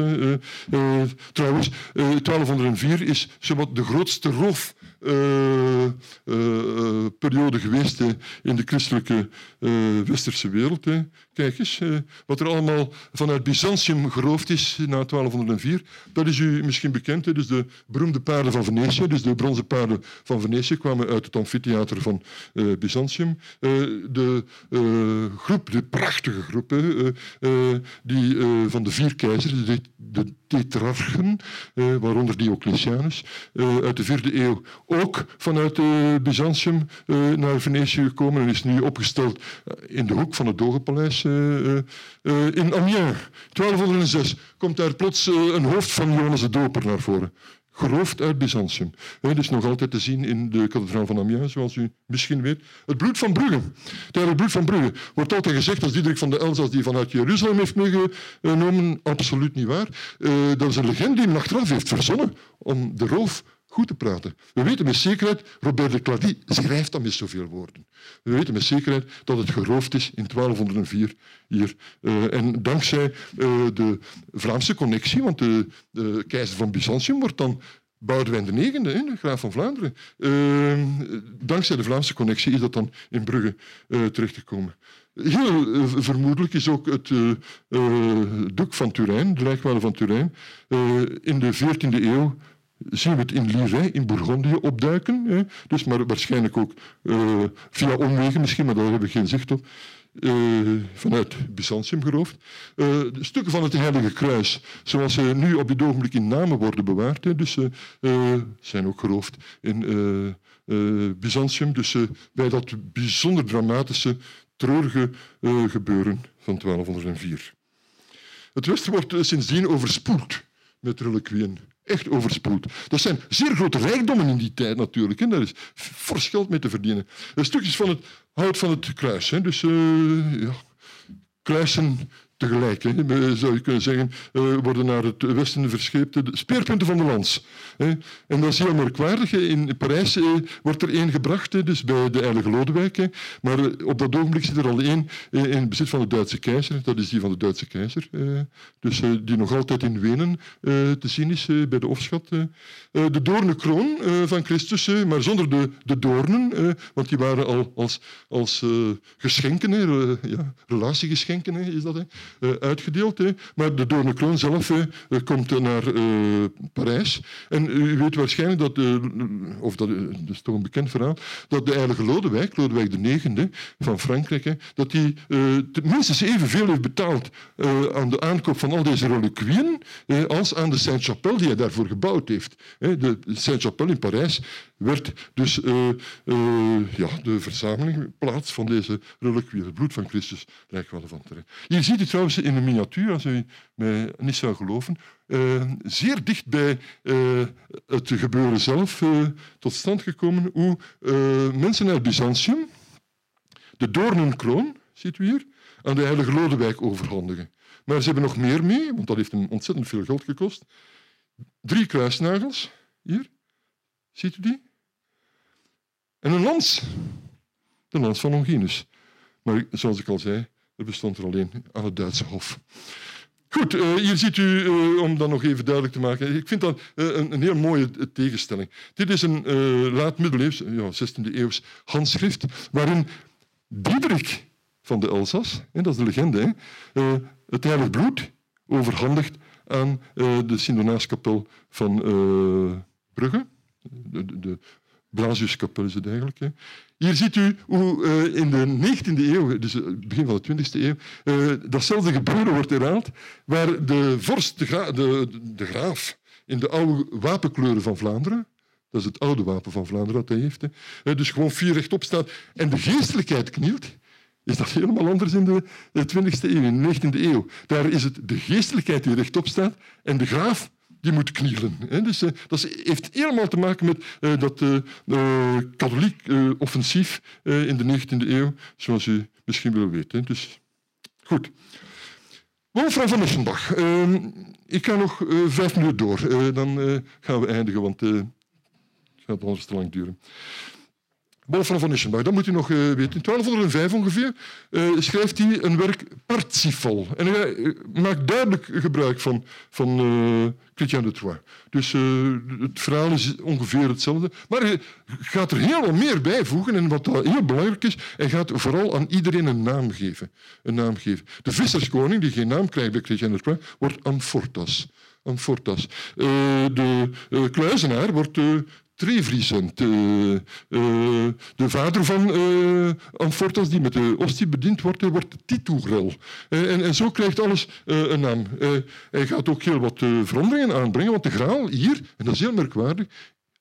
trouwens, 1204 is zowat de grootste roof periode geweest in de christelijke westerse wereld. Hè. Kijk eens, wat er allemaal vanuit Byzantium geroofd is na 1204. Dat is u misschien bekend. Hè. Dus de beroemde paarden van Venetië, dus de bronzen paarden van Venetië, kwamen uit het amfitheater van Byzantium. de groep, de prachtige groep, hè, die, van de vier keizers, de, de tetrarchen, waaronder Diocletianus, uit de vierde eeuw ook vanuit uh, Byzantium naar Venetië gekomen en is nu opgesteld eh, in de hoek van het Dogenpaleis in Amiens. 1206 komt daar plots een hoofd van Johannes de Doper naar voren. Geroofd uit Byzantium. Dat is nog altijd te zien in de kathedraal van Amiens, zoals u misschien weet. Het bloed van Brugge. Het bloed van Brugge wordt altijd gezegd als Diederik van de Elzas die vanuit Jeruzalem heeft meegenomen. Absoluut niet waar. Eh, dat is een legende die men achteraf heeft verzonnen om de roof goed te praten. We weten met zekerheid, Robert de Clady schrijft dat met zoveel woorden. We weten met zekerheid dat het geroofd is in 1204 hier. Uh, en dankzij uh, de Vlaamse connectie, want de, de, keizer van Byzantium wordt dan Boudewijn de IX, de graaf van Vlaanderen. Uh, dankzij de Vlaamse connectie is dat dan in Brugge terechtgekomen. Heel vermoedelijk is ook het uh, van Turijn, de lijkwade van Turijn, in de 14e eeuw zien we het in Liray, in Bourgondië, opduiken. Hè. Dus maar waarschijnlijk ook uh, via omwegen misschien, maar daar hebben we geen zicht op. Uh, vanuit Byzantium geroofd. De stukken van het Heilige Kruis, zoals ze nu op dit ogenblik in namen worden bewaard, hè, dus, zijn ook geroofd in Byzantium. Dus bij dat bijzonder dramatische, treurige gebeuren van 1204. Het Westen wordt sindsdien overspoeld met reliquieën echt overspoeld. Dat zijn zeer grote rijkdommen in die tijd natuurlijk. En daar is fors geld mee te verdienen. Stukjes van het hout van het kruis. Hè. Dus uh, ja, kruisen tegelijk, hè, zou je kunnen zeggen, uh, worden naar het westen verscheept. De speerpunten van de lans. En dat is heel merkwaardig. In Parijs uh, wordt er één gebracht, dus bij de Heilige Lodewijk. Maar op dat ogenblik zit er al één in bezit van de Duitse keizer. Dat is die van de Duitse keizer. dus die nog altijd in Wenen te zien is bij de Ofschat. de doornenkroon van Christus, maar zonder de, de doornen, want die waren al als, als geschenken, ja, relatiegeschenken is dat. Eh, uitgedeeld. Hè. Maar de doornenkroon zelf eh, komt naar uh, Parijs. En u weet waarschijnlijk dat, of dat, dat, is toch een bekend verhaal, dat de heilige Lodewijk, Lodewijk IX van Frankrijk, hè, dat hij minstens evenveel heeft betaald aan de aankoop van al deze reliquieën als aan de Saint-Chapelle die hij daarvoor gebouwd heeft. De Saint-Chapelle in Parijs werd dus uh, uh, ja, de verzameling, plaats van deze reliquieën, het bloed van Christus, wel van terecht. Hier ziet u trouwens in een miniatuur, als u mij niet zou geloven, uh, zeer dicht bij het gebeuren zelf tot stand gekomen hoe mensen uit Byzantium de doornenkroon, ziet u hier, aan de heilige Lodewijk overhandigen. Maar ze hebben nog meer mee, want dat heeft hem ontzettend veel geld gekost. Drie kruisnagels, hier, ziet u die? En een lans. De lans van Longinus. Maar zoals ik al zei, er bestond er alleen aan het Duitse Hof. Goed, uh, hier ziet u, uh, om dat nog even duidelijk te maken, ik vind dat uh, een, een, heel mooie tegenstelling. Dit is een laat middeleeuws, ja, 16e eeuws handschrift, waarin Diederik van de Elzas, hè, dat is de legende, het heilig bloed overhandigt aan de Sint-Donaaskapel van Brugge, de, de, Blasiuskapel is het eigenlijk. Hè. Hier ziet u hoe uh, in de 19e eeuw, dus het begin van de 20e eeuw, uh, datzelfde gebeuren wordt herhaald, waar de vorst, de, de, graaf, in de oude wapenkleuren van Vlaanderen, dat is het oude wapen van Vlaanderen dat hij heeft, hè, dus gewoon vier rechtop staat en de geestelijkheid knielt, is dat helemaal anders in de 20e eeuw, in de 19e eeuw. Daar is het de geestelijkheid die rechtop staat en de graaf die moet knielen. Dus, uh, dat heeft helemaal te maken met uh, dat uh, katholiek offensief in de 19e eeuw, zoals u misschien wil weten. Dus, goed. Wolfram van Eschenbach. Ehm, ik ga nog vijf minuten door. dan gaan we eindigen, want het gaat anders te lang duren. Wolfram van Eschenbach, dat moet u nog uh, weten. In 1205 ongeveer uh, schrijft hij een werk Parsifal. En hij uh, maakt duidelijk gebruik van, van Chrétien de Troyes. Dus het verhaal is ongeveer hetzelfde. Maar hij gaat er heel wat meer bijvoegen. En wat heel belangrijk is, hij gaat vooral aan iedereen een naam geven. Een naam geven. De visserskoning, die geen naam krijgt bij Chrétien de Troyes, wordt Amfortas. Amfortas. de kluizenaar wordt Trevriesent, uh, uh, de vader van uh, Amfortas, die met de ostie bediend wordt, wordt Titourel. En, en, zo krijgt alles een naam. hij gaat ook heel wat veranderingen aanbrengen, want de graal hier, en dat is heel merkwaardig,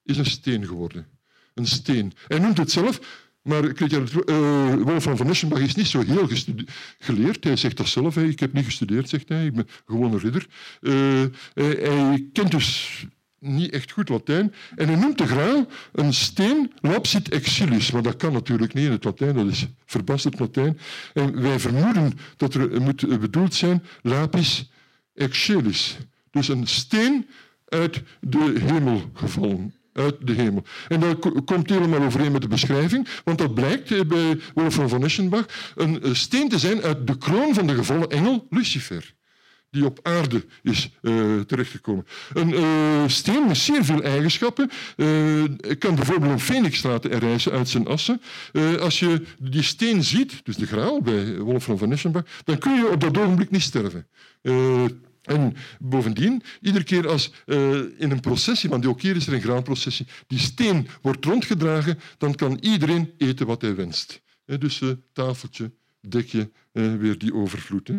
is een steen geworden. Een steen. Hij noemt het zelf maar uh, Wolfram van Eschenbach is niet zo heel geleerd. Hij zegt dat zelf. Ik heb niet gestudeerd, zegt hij. Ik ben gewoon een ridder. hij kent dus niet echt goed Latijn. En hij noemt de graal een steen lapsit exilius. Maar dat kan natuurlijk niet in het Latijn, dat is verbasterd Latijn. En wij vermoeden dat er moet bedoeld zijn lapis excellis. Dus een steen uit de hemel gevallen uit de hemel. En dat komt helemaal overeen met de beschrijving, want dat blijkt eh, bij Wolfram von Eschenbach een eh, steen te zijn uit de kroon van de gevallen engel Lucifer die op aarde is uh, terechtgekomen. Een uh, steen met zeer veel eigenschappen. Uh, kan bijvoorbeeld een phoenix laten herrijzen uit zijn assen. als je die steen ziet, dus de graal bij Wolfram von Eschenbach, dan kun je op dat ogenblik niet sterven. En bovendien, iedere keer als in een processie, want ook hier is er een graanprocessie, die steen wordt rondgedragen, dan kan iedereen eten wat hij wenst. dus tafeltje, dekje, weer die overvloed.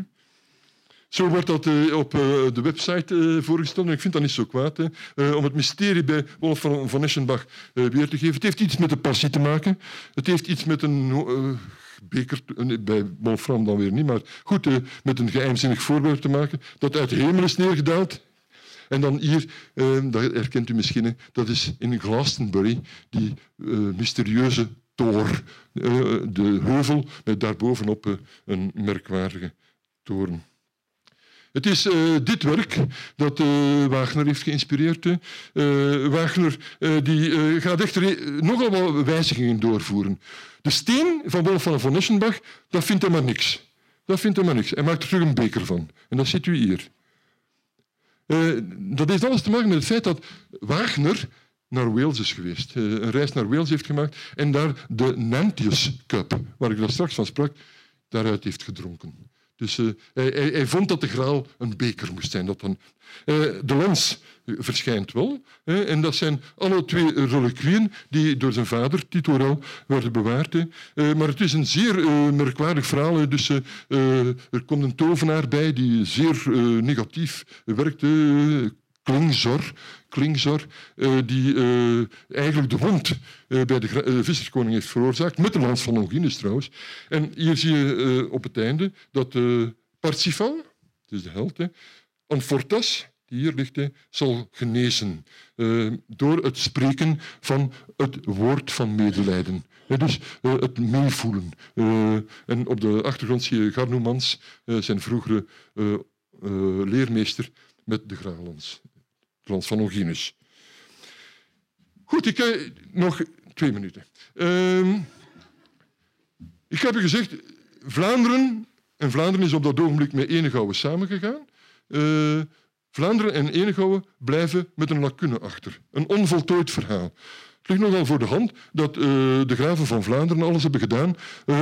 Zo wordt dat op de website voorgesteld. Ik vind dat niet zo kwaad. Hè. om het mysterie bij Wolf van, van Eschenbach weer te geven. Het heeft iets met de passie te maken. Het heeft iets met een beker, bij Wolfram dan weer niet, maar goed, eh, met een geheimzinnig voorbeeld te maken, dat uit de hemel is neergedaald. En dan hier, eh, dat herkent u misschien, dat is in Glastonbury, die eh, mysterieuze toor, de heuvel met daarbovenop een merkwaardige toren. Het is uh, dit werk dat uh, Wagner heeft geïnspireerd. Uh, Wagner die, gaat echter nogal wat wijzigingen doorvoeren. De steen van Wolfgang von Eschenbach, dat vindt hij maar niks. Dat vindt hij maar niks. Hij maakt er terug een beker van. En dat ziet u hier. dat heeft alles te maken met het feit dat Wagner naar Wales is geweest. een reis naar Wales heeft gemaakt en daar de Nantius Cup, waar ik daar straks van sprak, daaruit heeft gedronken. Dus uh, hij, vond dat de graal een beker moest zijn. Dat uh, de lens verschijnt wel. En dat zijn alle twee reliquieën die door zijn vader, Tito werden bewaard. Uh, maar het is een zeer merkwaardig verhaal. Dus er komt een tovenaar bij die zeer negatief werkte Klingzor, Klingzor uh, die uh, eigenlijk de wond uh, bij de visserskoning heeft veroorzaakt, met de lans van Longinus trouwens. En hier zie je op het einde dat Parsifal, dus de held, Anfortas, die hier ligt, zal genezen door het spreken van het woord van medelijden. dus het meevoelen. en op de achtergrond zie je Garnoemans, zijn vroegere leermeester, met de Graalans. Frans van Longinus. Goed, ik heb nog twee minuten. Uh, ik heb u gezegd, Vlaanderen, en Vlaanderen is op dat ogenblik met Enegouwen samengegaan. Uh, Vlaanderen en Enegouwen blijven met een lacune achter. Een onvoltooid verhaal. Het ligt nogal voor de hand dat uh, de graven van Vlaanderen alles hebben gedaan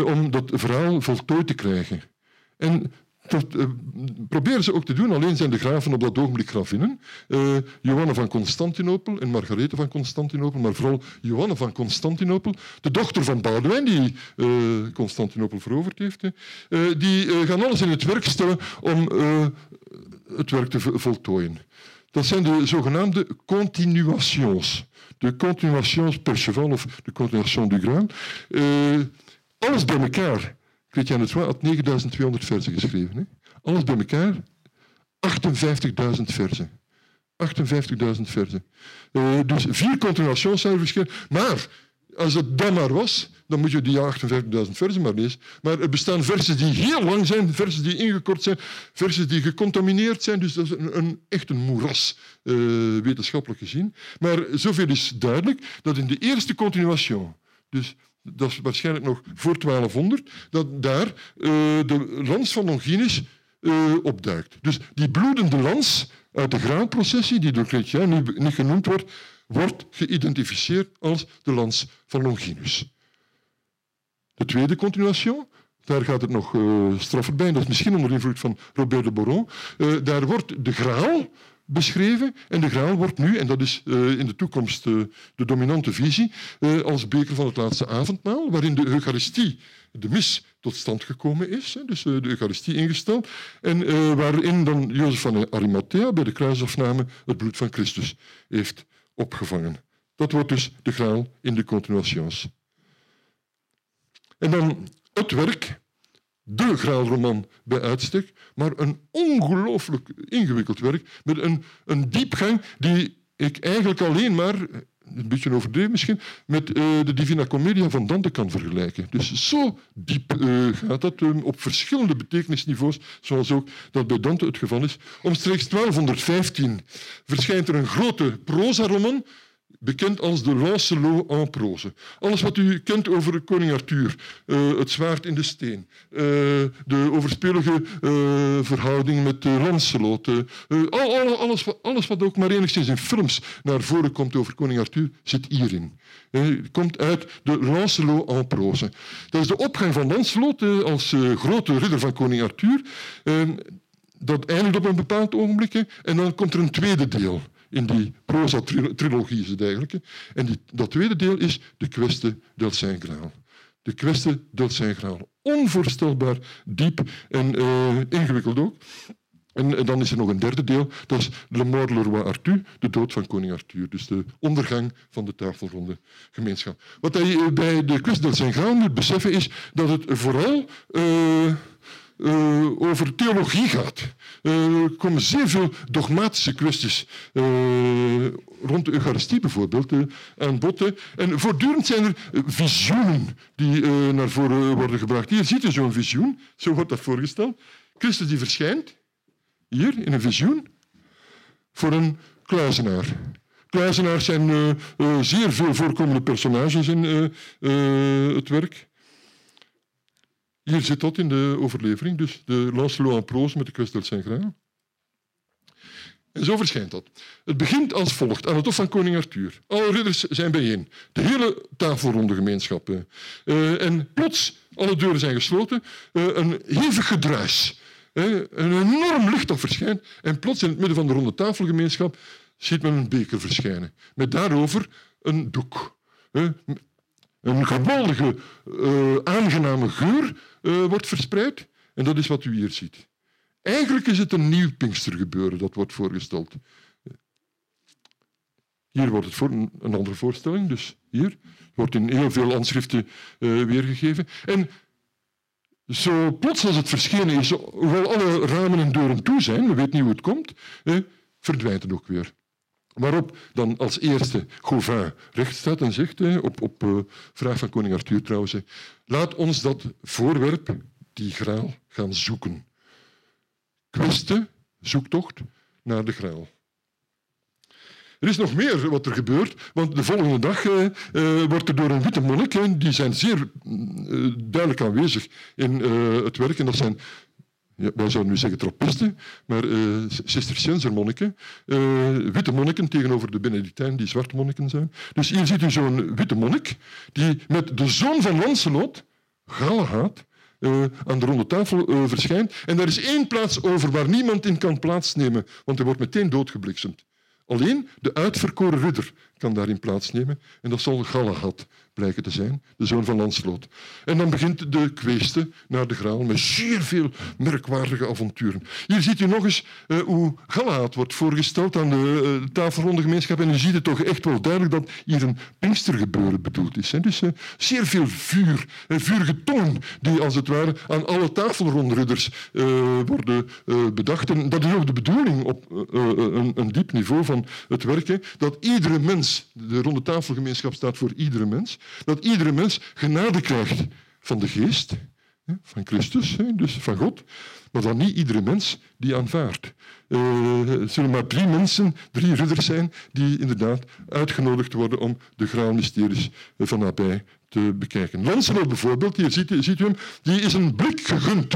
om dat verhaal voltooid te krijgen. En uh, proberen ze ook te doen, alleen zijn de graven op dat ogenblik gravinnen. Uh, Johanna van Constantinopel en Margarethe van Constantinopel, maar vooral Johanna van Constantinopel, de dochter van Boudewijn, die uh, Constantinopel veroverd heeft, die gaan alles in het werk stellen om het werk te voltooien. Dat zijn de zogenaamde continuations. De continuations Perceval of de continuation du Graal. alles bij elkaar Chrétien de had 9200 versen geschreven. Hè? Alles bij elkaar 58.000 versen. 58.000 versen. Uh, dus vier continuations zijn er verschillen. Maar als het dan maar was, dan moet je die 58.000 versen maar lezen. Maar er bestaan versen die heel lang zijn, versen die ingekort zijn, versen die gecontamineerd zijn. Dus dat is een, echt een moeras, uh, wetenschappelijk gezien. Maar zoveel is duidelijk dat in de eerste continuation, dus dat is waarschijnlijk nog voor 1200, dat daar uh, de lans van Longinus uh, opduikt. Dus die bloedende lans uit de graanprocessie, die door Chrétien niet, genoemd wordt, wordt geïdentificeerd als de lans van Longinus. De tweede continuation, daar gaat het nog uh, straffer bij, dat is misschien onder invloed van Robert de Boron, daar wordt de graal beschreven. En de graal wordt nu, en dat is uh, in de toekomst uh, de dominante visie, uh, als beker van het laatste avondmaal, waarin de Eucharistie, de mis, tot stand gekomen is. Dus de Eucharistie ingesteld. En waarin dan Jozef van Arimathea bij de kruisafname het bloed van Christus heeft opgevangen. Dat wordt dus de graal in de continuations. En dan het werk de graalroman bij uitstek, maar een ongelooflijk ingewikkeld werk met een, een diepgang die ik eigenlijk alleen maar een beetje overdreven misschien, met uh, de Divina Commedia van Dante kan vergelijken. Dus zo diep uh, gaat dat um, op verschillende betekenisniveaus, zoals ook dat bij Dante het geval is. Omstreeks 1215 verschijnt er een grote proza-roman bekend als de Lancelot en prose. Alles wat u kent over koning Arthur, uh, het zwaard in de steen, uh, de overspelige uh, verhouding met Lancelot, al, alles, alles, wat ook maar enigszins in films naar voren komt over koning Arthur, zit hierin. Het komt uit de Lancelot en prose. Dat is de opgang van Lancelot als grote ridder van koning Arthur. dat eindigt op een bepaald ogenblik en dan komt er een tweede deel in die proza-trilogie het eigenlijk. En dat tweede deel is de Queste del Saint Graal. De Queste del Saint Graal. Onvoorstelbaar diep en uh, ingewikkeld ook. En, en, dan is er nog een derde deel, dat is Le Mort le Roi Arthur, de dood van koning Arthur. Dus de ondergang van de tafelronde gemeenschap. Wat hij bij de Queste del Saint Graal moet beseffen is dat het vooral... Uh, uh, over theologie gaat. Er komen zeer veel dogmatische kwesties uh, rond de Eucharistie bijvoorbeeld aan bod. En voortdurend zijn er visioenen die naar voren worden gebracht. Hier ziet u zo'n visioen, zo wordt dat voorgesteld. Christus die verschijnt, hier in een visioen, voor een kluizenaar. Kluizenaars zijn zeer veel voorkomende personages in het werk. Hier zit dat in de overlevering, dus de Lancelot en prose met de Quest del. En zo verschijnt dat. Het begint als volgt, aan het hof van koning Arthur. Alle ridders zijn bijeen. De hele tafelronde gemeenschap. Uh, en plots, alle deuren zijn gesloten, uh, een hevig gedruis. Een enorm licht dat verschijnt. En plots in het midden van de ronde tafelgemeenschap ziet men een beker verschijnen. Met daarover een doek. Een geweldige, aangename geur uh, wordt verspreid. En dat is wat u hier ziet. Eigenlijk is het een nieuw Pinkstergebeuren dat wordt voorgesteld. Hier wordt het voor een, andere voorstelling, dus hier. wordt in heel veel handschriften uh, weergegeven. En zo plots als het verschenen is, hoewel alle ramen en deuren toe zijn, we weten niet hoe het komt, eh, verdwijnt het ook weer. Waarop dan als eerste Gauvin recht staat en zegt, op, op uh, vraag van koning Arthur trouwens, laat ons dat voorwerp, die graal, gaan zoeken. Kweste, zoektocht naar de graal. Er is nog meer wat er gebeurt, want de volgende dag uh, wordt er door een witte monnik, die zijn zeer uh, duidelijk aanwezig in het werk, en dat zijn ja, wij zouden nu zeggen trappisten, maar uh, Cisterciënzer-monniken, uh, witte monniken tegenover de Benedictijnen die zwarte monniken zijn. Dus hier ziet u zo'n witte monnik die met de zoon van Lancelot, Galahad, uh, aan de ronde tafel verschijnt. En er is één plaats over waar niemand in kan plaatsnemen, want hij wordt meteen doodgebliksemd. Alleen de uitverkoren ridder kan daarin plaatsnemen en dat zal Galahad blijken te zijn, de zoon van Lancelot. En dan begint de kweeste naar de graal met zeer veel merkwaardige avonturen. Hier ziet u nog eens uh, hoe Galahad wordt voorgesteld aan de uh, tafelronde gemeenschap en u ziet het toch echt wel duidelijk dat hier een Pinkstergebeuren bedoeld is. Dus uh, zeer veel vuur, en vurige toon die als het ware aan alle tafelrondridders worden bedacht. En dat is ook de bedoeling op een, een diep niveau van het werken, dat iedere mens, de ronde tafelgemeenschap staat voor iedere mens, dat iedere mens genade krijgt van de geest, van Christus, dus van God, maar dan niet iedere mens die aanvaardt. Uh, het zullen maar drie mensen, drie ridders zijn, die inderdaad uitgenodigd worden om de graalmysteries van nabij te bekijken. Lancelot bijvoorbeeld, hier ziet, ziet u hem, die is een blik gegund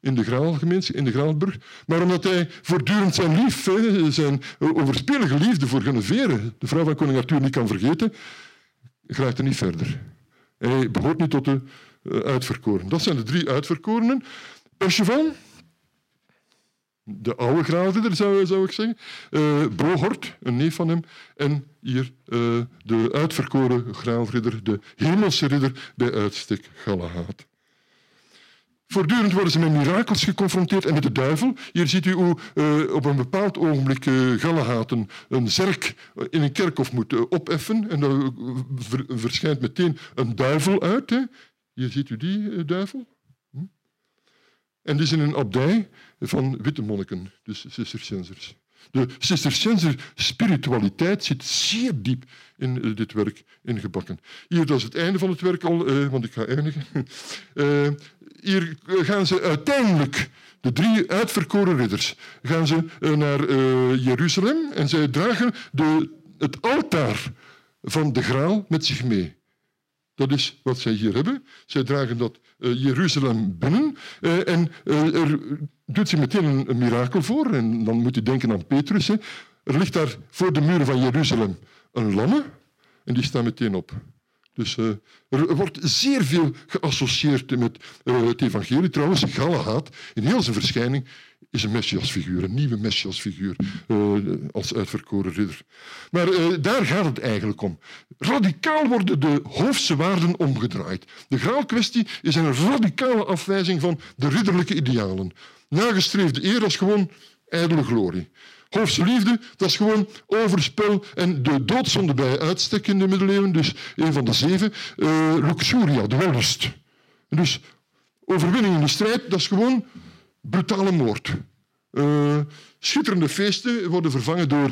in de Graalgemeenschap, in de Graalburg. Maar omdat hij voortdurend zijn lief, zijn overspelige liefde voor Geneviève, de vrouw van koning Arthur, niet kan vergeten, geraakt er niet verder. Hij behoort niet tot de uh, uitverkoren. Dat zijn de drie uitverkorenen. Perceval, de oude graalridder zou, zou ik zeggen. Uh, Brohort, een neef van hem. En hier uh, de uitverkoren graalridder, de hemelse ridder bij uitstek Galahad. Voortdurend worden ze met mirakels geconfronteerd en met de duivel. Hier ziet u hoe uh, op een bepaald ogenblik uh, een, zerk in een kerkhof moet uh. En dan ver, verschijnt meteen een duivel uit. Hè. Hier ziet u die duivel. Hm? En die is in een abdij van witte monniken, dus Cisterciensers. De Cisterciënzer spiritualiteit zit zeer diep in eh, dit werk ingebakken. Hier, dat is het einde van het werk al, eh, want ik ga eindigen. Uh, hier gaan ze uiteindelijk, de drie uitverkoren ridders, gaan ze naar Jeruzalem en zij dragen de, het altaar van de graal met zich mee. Dat is wat zij hier hebben. Zij dragen dat Jeruzalem binnen en er doet zich meteen een, mirakel voor. En dan moet je denken aan Petrus. Hè. Er ligt daar voor de muren van Jeruzalem een lamme en die staat meteen op. Dus er wordt zeer veel geassocieerd met het evangelie. Trouwens, Galahad, in heel zijn verschijning, is een messiasfiguur, een nieuwe messiasfiguur uh, als uitverkoren ridder. Maar daar gaat het eigenlijk om. Radicaal worden de hoofdse waarden omgedraaid. De graalkwestie is een radicale afwijzing van de ridderlijke idealen. Nagestreefde eer als gewoon ijdele glorie. Hoofdse liefde, dat is gewoon overspel en de doodzonde bij uitstek in de middeleeuwen. Dus een van de zeven. Uh, luxuria, de wellust. Dus overwinning in de strijd, dat is gewoon brutale moord. Uh, schitterende feesten worden vervangen door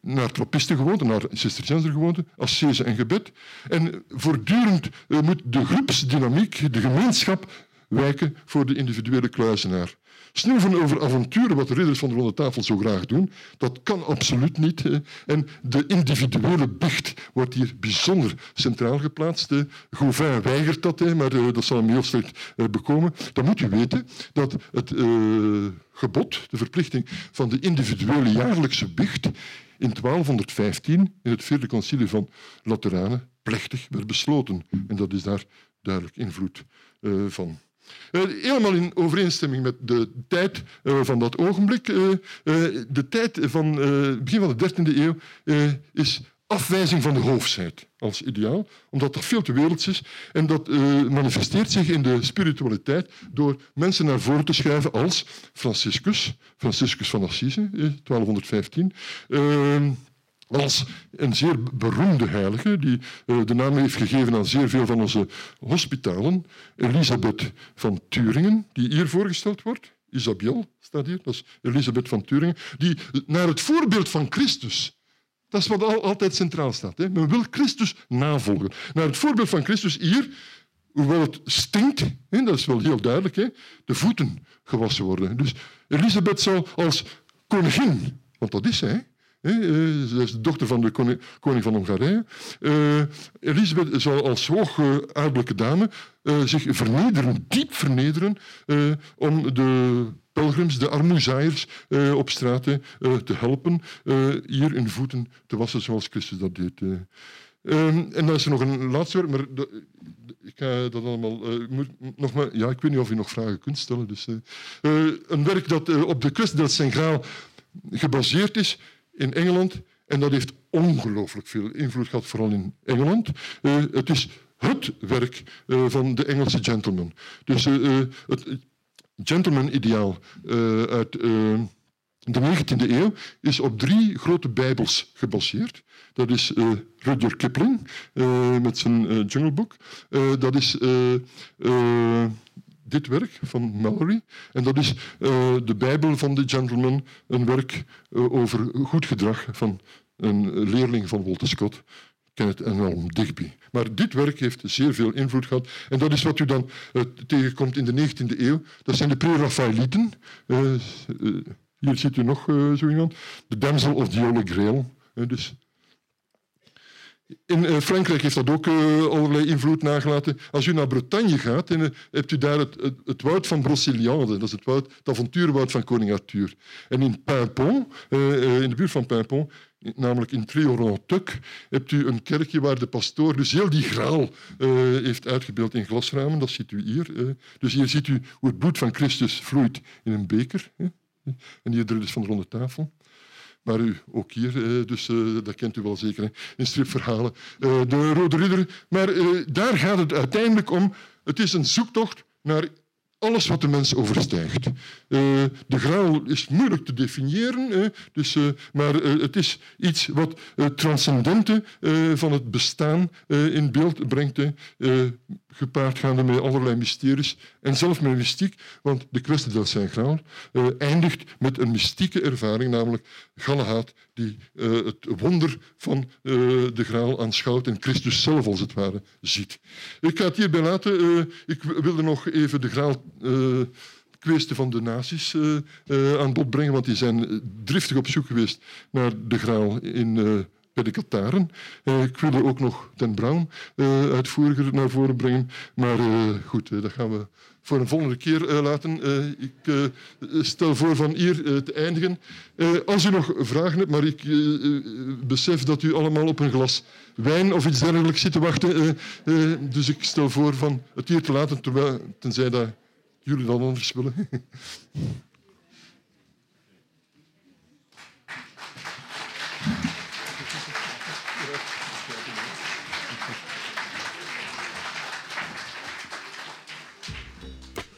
naar trappistengewoonte, naar cisterciënsergewoonte, ascese en gebed. En voortdurend uh, moet de groepsdynamiek, de gemeenschap, wijken voor de individuele kluizenaar. Snoeven over avonturen, wat de ridders van de ronde tafel zo graag doen, dat kan absoluut niet. En de individuele bicht wordt hier bijzonder centraal geplaatst. Gauvin weigert dat, maar eh, dat zal hem heel slecht eh, bekomen. Dan moet u weten dat het eh, gebod, de verplichting van de individuele jaarlijkse bicht in 1215 in het vierde concilie van Lateranen plechtig werd besloten. En dat is daar duidelijk invloed van. Uh, helemaal in overeenstemming met de tijd uh, van dat ogenblik. Uh, de tijd van begin van de 13e eeuw is afwijzing van de hoofdheid als ideaal, omdat dat veel te werelds is. En dat manifesteert zich in de spiritualiteit door mensen naar voren te schuiven als Franciscus, Franciscus van Assise, 1215 als een zeer beroemde heilige, die uh, de naam heeft gegeven aan zeer veel van onze hospitalen. Elisabeth van Turingen, die hier voorgesteld wordt. Isabel staat hier, dat is Elisabeth van Turingen. Die naar het voorbeeld van Christus, dat is wat al, altijd centraal staat. Hè? Men wil Christus navolgen. Naar het voorbeeld van Christus hier, hoewel het stinkt, hè, dat is wel heel duidelijk, hè, de voeten gewassen worden. Dus Elisabeth zal als koningin, want dat is zij, eh, zij is de dochter van de koning, van Hongarije. Uh, Elisabeth zal als hoogaardelijke dame uh, zich vernederen, diep vernederen, om de pelgrims, de armoezaaiers op straat te helpen hier in voeten te wassen zoals Christus dat deed. en dan is er nog een laatste werk, maar dat, ik ga dat allemaal... nog maar, ja, ik weet niet of u nog vragen kunt stellen. Dus, een werk dat op de Quest del Saint gebaseerd is in Engeland. En dat heeft ongelooflijk veel invloed gehad, vooral in Engeland. Uh, het is het werk uh, van de Engelse gentleman. Dus uh, het gentleman-ideaal uit de 19e eeuw is op drie grote bijbels gebaseerd. Dat is Rudyard Kipling met zijn Jungle Book. dat is dit werk van Mallory. En dat is uh, de Bijbel van de Gentleman, een werk uh, over goed gedrag van een leerling van Walter Scott, Kenneth Elm Digby. Maar dit werk heeft zeer veel invloed gehad. En dat is wat u dan uh, tegenkomt in de 19e eeuw. Dat zijn de pre-Raphaëlieten. hier ziet u nog zo iemand. De Damsel of the Holy Grail. dus in uh, Frankrijk heeft dat ook uh, allerlei invloed nagelaten. Als u naar Bretagne gaat, en, uh, hebt u daar het, het, woud van Brocéliande. Dat is het, woud, het avonturenwoud van koning Arthur. En in Paimpont, in de buurt van Paimpont, namelijk in Triorontuc, hebt u een kerkje waar de pastoor dus heel die graal heeft uitgebeeld in glasramen. Dat ziet u hier. dus hier ziet u hoe het bloed van Christus vloeit in een beker. En hier dus van de ronde tafel. Maar u, ook hier, eh, dus eh, dat kent u wel zeker in stripverhalen. Eh, de Rode Ridder. Maar daar gaat het uiteindelijk om. Het is een zoektocht naar alles wat de mens overstijgt. de graal is moeilijk te definiëren, dus, maar het is iets wat het transcendente van het bestaan in beeld brengt. Gepaard gaande met allerlei mysteries en zelfs met mystiek, want de kwestie del Saint Graal uh, eindigt met een mystieke ervaring, namelijk Galahad die uh, het wonder van uh, de Graal aanschouwt en Christus zelf als het ware ziet. Ik ga het hierbij laten. ik wilde nog even de Graal kwestie van de uh, aan bod brengen, want die zijn driftig op zoek geweest naar de graal in, de Kataren. ik wilde ook nog Den Brown uitvoeriger naar voren brengen, maar goed, dat gaan we voor een volgende keer laten. ik stel voor van hier te eindigen. als u nog vragen hebt, maar ik besef dat u allemaal op een glas wijn of iets dergelijks zit te wachten, dus ik stel voor van het hier te laten, terwijl, tenzij dat jullie dan anders willen. [laughs]